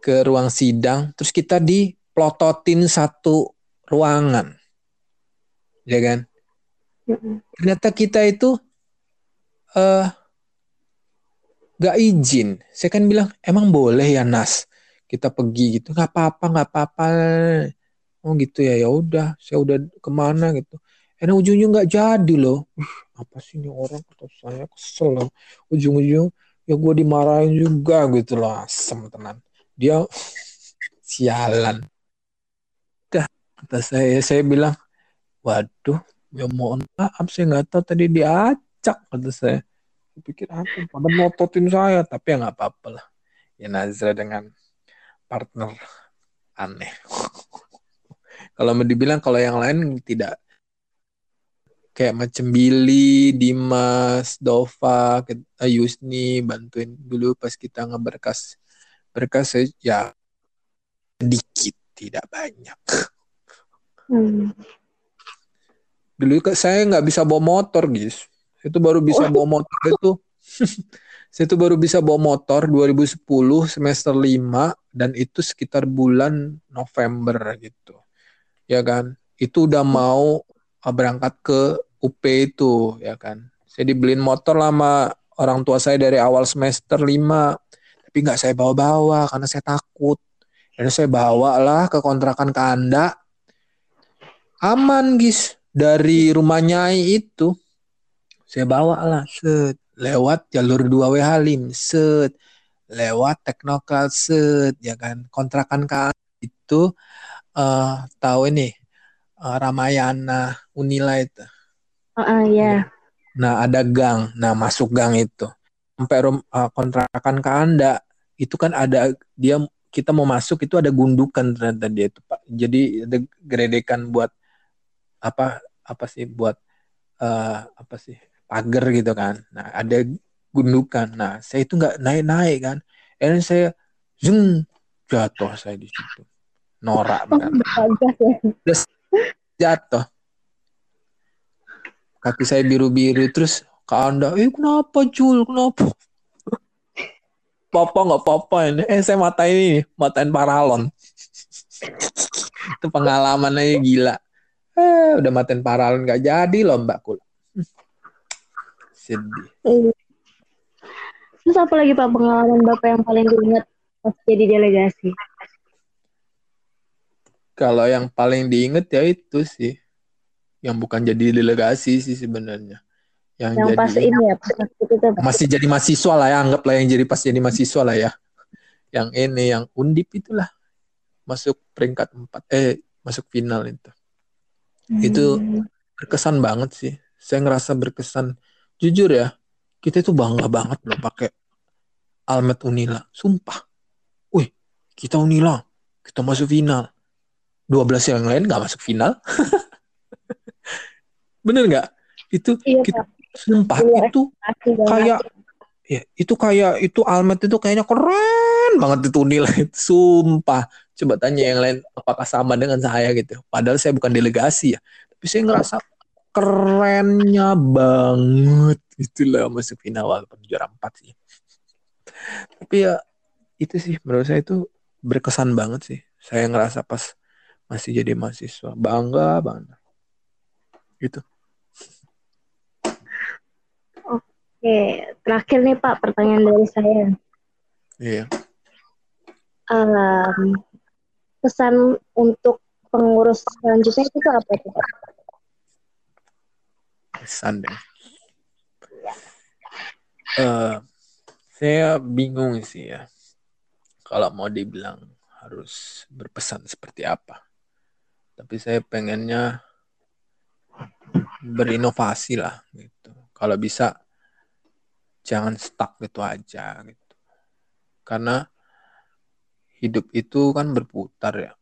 ke ruang sidang. Terus kita diplototin satu ruangan. Ya kan? Ternyata kita itu uh, gak izin. Saya kan bilang, emang boleh ya Nas kita pergi gitu? Gak apa-apa, gak apa-apa. Oh gitu ya, ya udah. Saya udah ke mana gitu. Enak ujungnya nggak jadi loh. Uh, apa sih ini orang kata saya kesel loh. Ujung-ujung ya gue dimarahin juga gitu loh. Asem tenan. Dia sialan. Dah kata saya, saya bilang, waduh ya mohon maaf saya nggak tahu tadi diacak kata saya saya pikir apa pada mototin saya tapi ya nggak apa-apa lah ya Nazra dengan partner aneh *laughs* kalau mau dibilang kalau yang lain tidak kayak macam Billy, Dimas, Dova, Yusni bantuin dulu pas kita ngeberkas. Berkas ya sedikit tidak banyak. Hmm. Dulu saya nggak bisa bawa motor guys itu *laughs* baru bisa bawa motor itu. Saya itu baru bisa bawa motor 2010 semester 5 dan itu sekitar bulan November gitu. Ya kan? Itu udah mau berangkat ke UP itu ya kan. Saya dibeliin motor lama orang tua saya dari awal semester 5 tapi nggak saya bawa-bawa karena saya takut. Dan saya bawa lah ke kontrakan ke Anda. Aman guys dari rumah Nyai itu. Saya bawa lah set. Lewat jalur 2 W Halim. Set. Lewat Teknokal set. Ya kan kontrakan kan itu uh, tahu ini uh, Ramayana Unila itu.
Uh, uh, yeah.
nah ada gang. Nah masuk gang itu. Sampai rum, uh, kontrakan ke anda. Itu kan ada dia kita mau masuk itu ada gundukan ternyata dia itu pak. Jadi ada geredekan buat apa apa sih buat uh, apa sih pagar gitu kan. Nah ada gundukan. Nah saya itu nggak naik naik kan. Dan saya zoom jatuh saya di situ. Norak kan jatuh. Kaki saya biru biru terus ke anda eh kenapa Jul? Kenapa? Papa nggak papa ini. Eh saya mata ini matain paralon. Itu pengalamannya gila. Eh udah maten paralon nggak jadi loh mbak kul. Sedih.
Terus apa lagi pak pengalaman bapak yang paling diingat pas jadi delegasi
kalau yang paling diinget ya itu sih yang bukan jadi delegasi sih sebenarnya
yang, yang jadi, pas ini ya pas itu,
masih jadi mahasiswa lah ya anggaplah yang jadi pas jadi mahasiswa lah ya yang ini yang undip itulah masuk peringkat empat eh masuk final itu Hmm. Itu berkesan banget sih. Saya ngerasa berkesan. Jujur ya, kita itu bangga banget loh pakai Almet Unila. Sumpah. Wih, kita Unila. Kita masuk final. 12 yang lain gak masuk final. *laughs* Bener nggak? Itu iya, kita, sumpah iya, itu kayak ya itu kayak itu Almet itu kayaknya keren banget itu Unila *laughs* itu sumpah. Coba tanya yang lain apakah sama dengan saya gitu? Padahal saya bukan delegasi ya. Tapi saya ngerasa kerennya banget gitu lah masuk final. Walaupun juara empat sih. Tapi ya itu sih. Menurut saya itu berkesan banget sih. Saya ngerasa pas masih jadi mahasiswa bangga banget gitu
Oke, terakhir nih Pak, pertanyaan dari saya.
Iya.
Um, pesan untuk pengurus selanjutnya itu apa itu Pak?
Pesan deh. Uh, saya bingung sih ya. Kalau mau dibilang harus berpesan seperti apa. Tapi saya pengennya berinovasi lah gitu. Kalau bisa jangan stuck gitu aja gitu. Karena hidup itu kan berputar ya.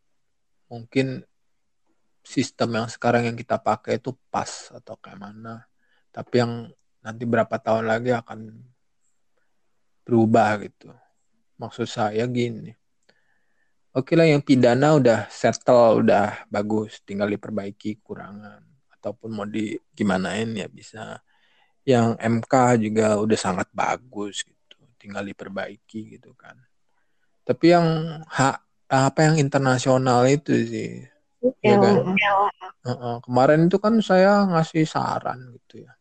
Mungkin sistem yang sekarang yang kita pakai itu pas atau kayak mana. Tapi yang nanti berapa tahun lagi akan berubah gitu. Maksud saya gini oke lah yang pidana udah settle udah bagus. Tinggal diperbaiki kurangan. Ataupun mau di gimanain ya bisa. Yang MK juga udah sangat bagus gitu. Tinggal diperbaiki gitu kan. Tapi yang hak apa yang internasional itu sih? Ya kan? Uh -uh. kemarin itu kan saya ngasih saran gitu ya.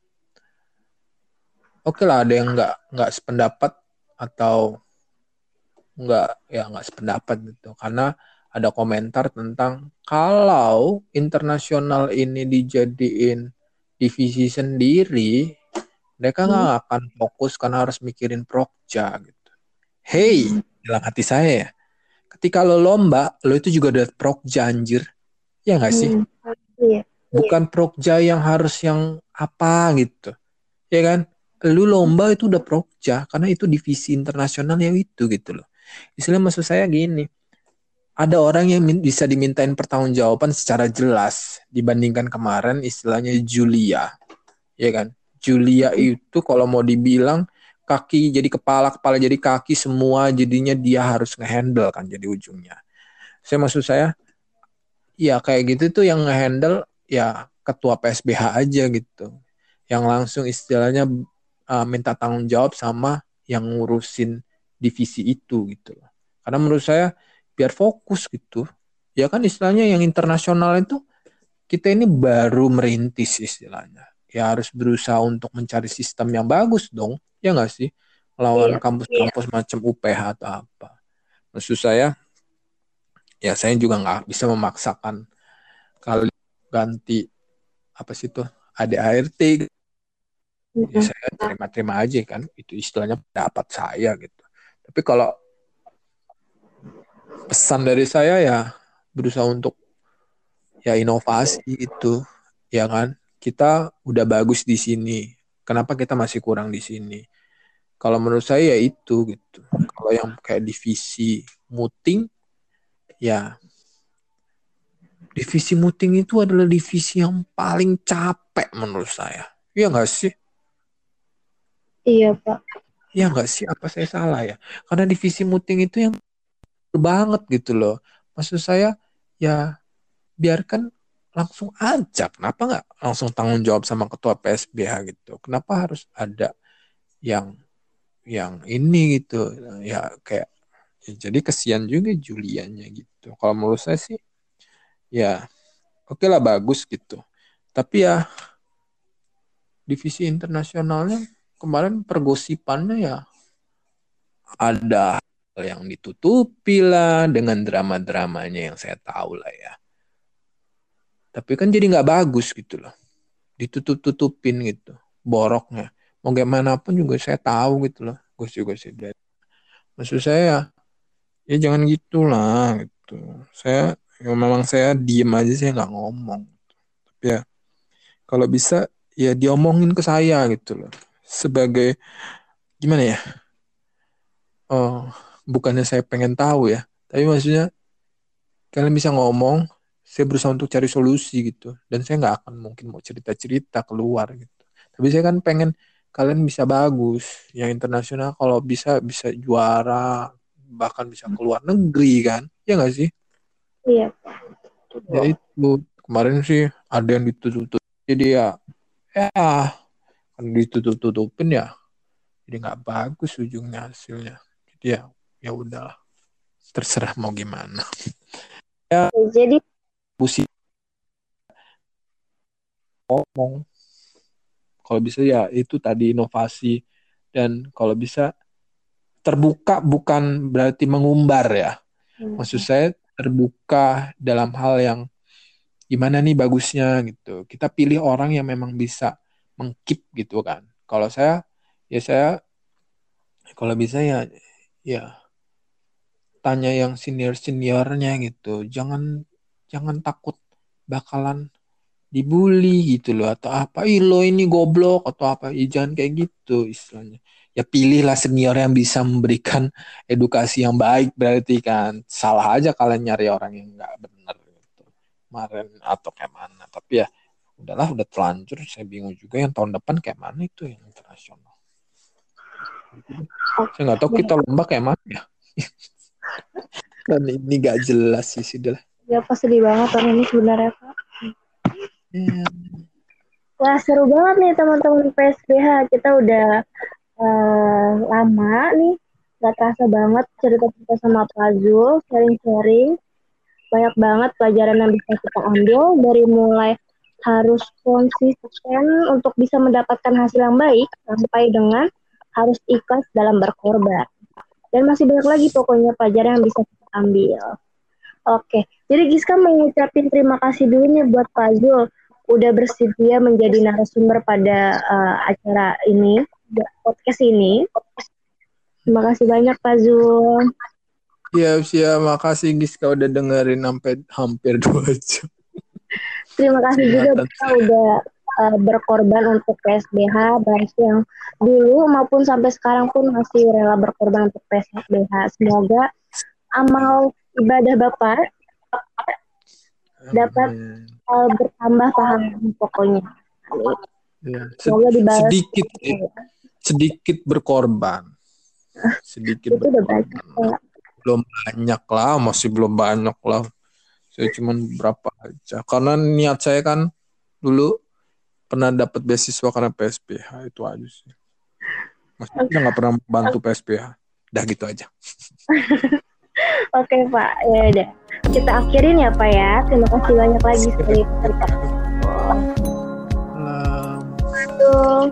Oke okay lah ada yang nggak nggak sependapat atau nggak ya nggak sependapat gitu karena ada komentar tentang kalau internasional ini dijadiin divisi sendiri mereka nggak hmm. akan fokus karena harus mikirin prokja gitu. Hey, dalam hati saya ya, ketika lo lomba, lo itu juga udah prokja anjir. Ya nggak sih? Hmm. Iya. Bukan prokja yang harus yang apa gitu. Ya kan? Lu lomba itu udah prokja karena itu divisi internasional yang itu gitu loh. Istilah maksud saya gini. Ada orang yang bisa dimintain pertanggungjawaban secara jelas dibandingkan kemarin istilahnya Julia. Ya kan? Julia itu kalau mau dibilang kaki jadi kepala, kepala jadi kaki, semua jadinya dia harus ngehandle kan jadi ujungnya. Saya maksud saya, ya kayak gitu tuh yang ngehandle ya ketua PSBH aja gitu. Yang langsung istilahnya uh, minta tanggung jawab sama yang ngurusin divisi itu gitu Karena menurut saya biar fokus gitu. Ya kan istilahnya yang internasional itu kita ini baru merintis istilahnya. Ya harus berusaha untuk mencari sistem yang bagus dong. Ya nggak sih? Lawan iya, kampus-kampus iya. macam UPH atau apa. Maksud saya ya saya juga nggak bisa memaksakan kali ganti apa sih tuh ADART ya saya terima-terima aja kan. Itu istilahnya pendapat saya gitu tapi kalau pesan dari saya ya berusaha untuk ya inovasi itu ya kan kita udah bagus di sini kenapa kita masih kurang di sini kalau menurut saya ya itu gitu. Kalau yang kayak divisi muting ya divisi muting itu adalah divisi yang paling capek menurut saya. Iya nggak sih?
Iya pak.
Iya nggak sih? Apa saya salah ya? Karena divisi muting itu yang banget gitu loh. Maksud saya ya biarkan langsung aja. Kenapa nggak langsung tanggung jawab sama ketua PSBH gitu? Kenapa harus ada yang yang ini gitu ya kayak ya jadi kesian juga Juliannya gitu kalau menurut saya sih ya oke okay lah bagus gitu tapi ya divisi internasionalnya kemarin pergosipannya ya? Ada yang ditutupi lah dengan drama-dramanya yang saya tahu lah ya. Tapi kan jadi nggak bagus gitu loh. Ditutup-tutupin gitu boroknya. Mau gimana pun juga saya tahu gitu loh juga sih maksud saya ya jangan gitulah gitu. Saya ya memang saya diem aja saya nggak ngomong. Tapi ya kalau bisa ya diomongin ke saya gitu loh sebagai gimana ya? Oh bukannya saya pengen tahu ya tapi maksudnya kalian bisa ngomong saya berusaha untuk cari solusi gitu dan saya nggak akan mungkin mau cerita cerita keluar gitu. Tapi saya kan pengen kalian bisa bagus yang internasional kalau bisa bisa juara bahkan bisa keluar negeri kan ya nggak sih?
Iya.
Ya itu kemarin sih ada yang ditutup jadi ya ya kan ditutup tutupin ya jadi nggak bagus ujungnya hasilnya jadi ya ya udahlah terserah mau gimana *laughs*
ya jadi
pusing ngomong kalau bisa ya itu tadi inovasi dan kalau bisa terbuka bukan berarti mengumbar ya. Hmm. Maksud saya terbuka dalam hal yang gimana nih bagusnya gitu. Kita pilih orang yang memang bisa mengkip gitu kan. Kalau saya ya saya kalau bisa ya ya tanya yang senior seniornya gitu. Jangan jangan takut bakalan dibully gitu loh. Atau apa ih lo ini goblok atau apa ih jangan kayak gitu istilahnya. Ya pilihlah senior yang bisa memberikan edukasi yang baik berarti kan. Salah aja kalian nyari orang yang nggak benar gitu. Kemarin atau kayak mana. Tapi ya udahlah udah telanjur saya bingung juga yang tahun depan kayak mana itu yang internasional. Saya nggak tahu kita lomba kayak mana ya. *laughs* Kan ini gak jelas sih sudah
ya pas sedih banget tahun ini sebenarnya pak. Ya. Wah seru banget nih teman-teman PSBH kita udah uh, lama nih. Gak terasa banget cerita-cerita sama Pak Zul sharing-sharing. Banyak banget pelajaran yang bisa kita ambil dari mulai harus konsisten untuk bisa mendapatkan hasil yang baik sampai dengan harus ikhlas dalam berkorban. Dan masih banyak lagi pokoknya pelajaran yang bisa kita ambil. Oke, jadi Giska mengucapkan terima kasih dulu nih buat Pak Zul udah bersedia menjadi narasumber pada uh, acara ini, podcast ini. Terima kasih banyak Pak Zul.
Siap, siap. Makasih Giska udah dengerin sampai hampir dua jam.
Terima kasih juga kita udah uh, berkorban untuk PSBH, baik yang dulu maupun sampai sekarang pun masih rela berkorban untuk PSBH. Semoga amal ibadah Bapak dapat uh, bertambah paham pokoknya.
Ya, sedikit ya. sedikit berkorban. Sedikit Itu berkorban. banyak. Belum banyak lah, masih belum banyak lah. Saya cuma berapa aja. Karena niat saya kan dulu pernah dapat beasiswa karena PSPH itu aja sih. Maksudnya nggak pernah bantu PSPH. Dah gitu aja. *laughs*
Oke Pak, ya udah. Kita akhirin ya Pak ya. Terima kasih banyak lagi sekali cerita. Aduh.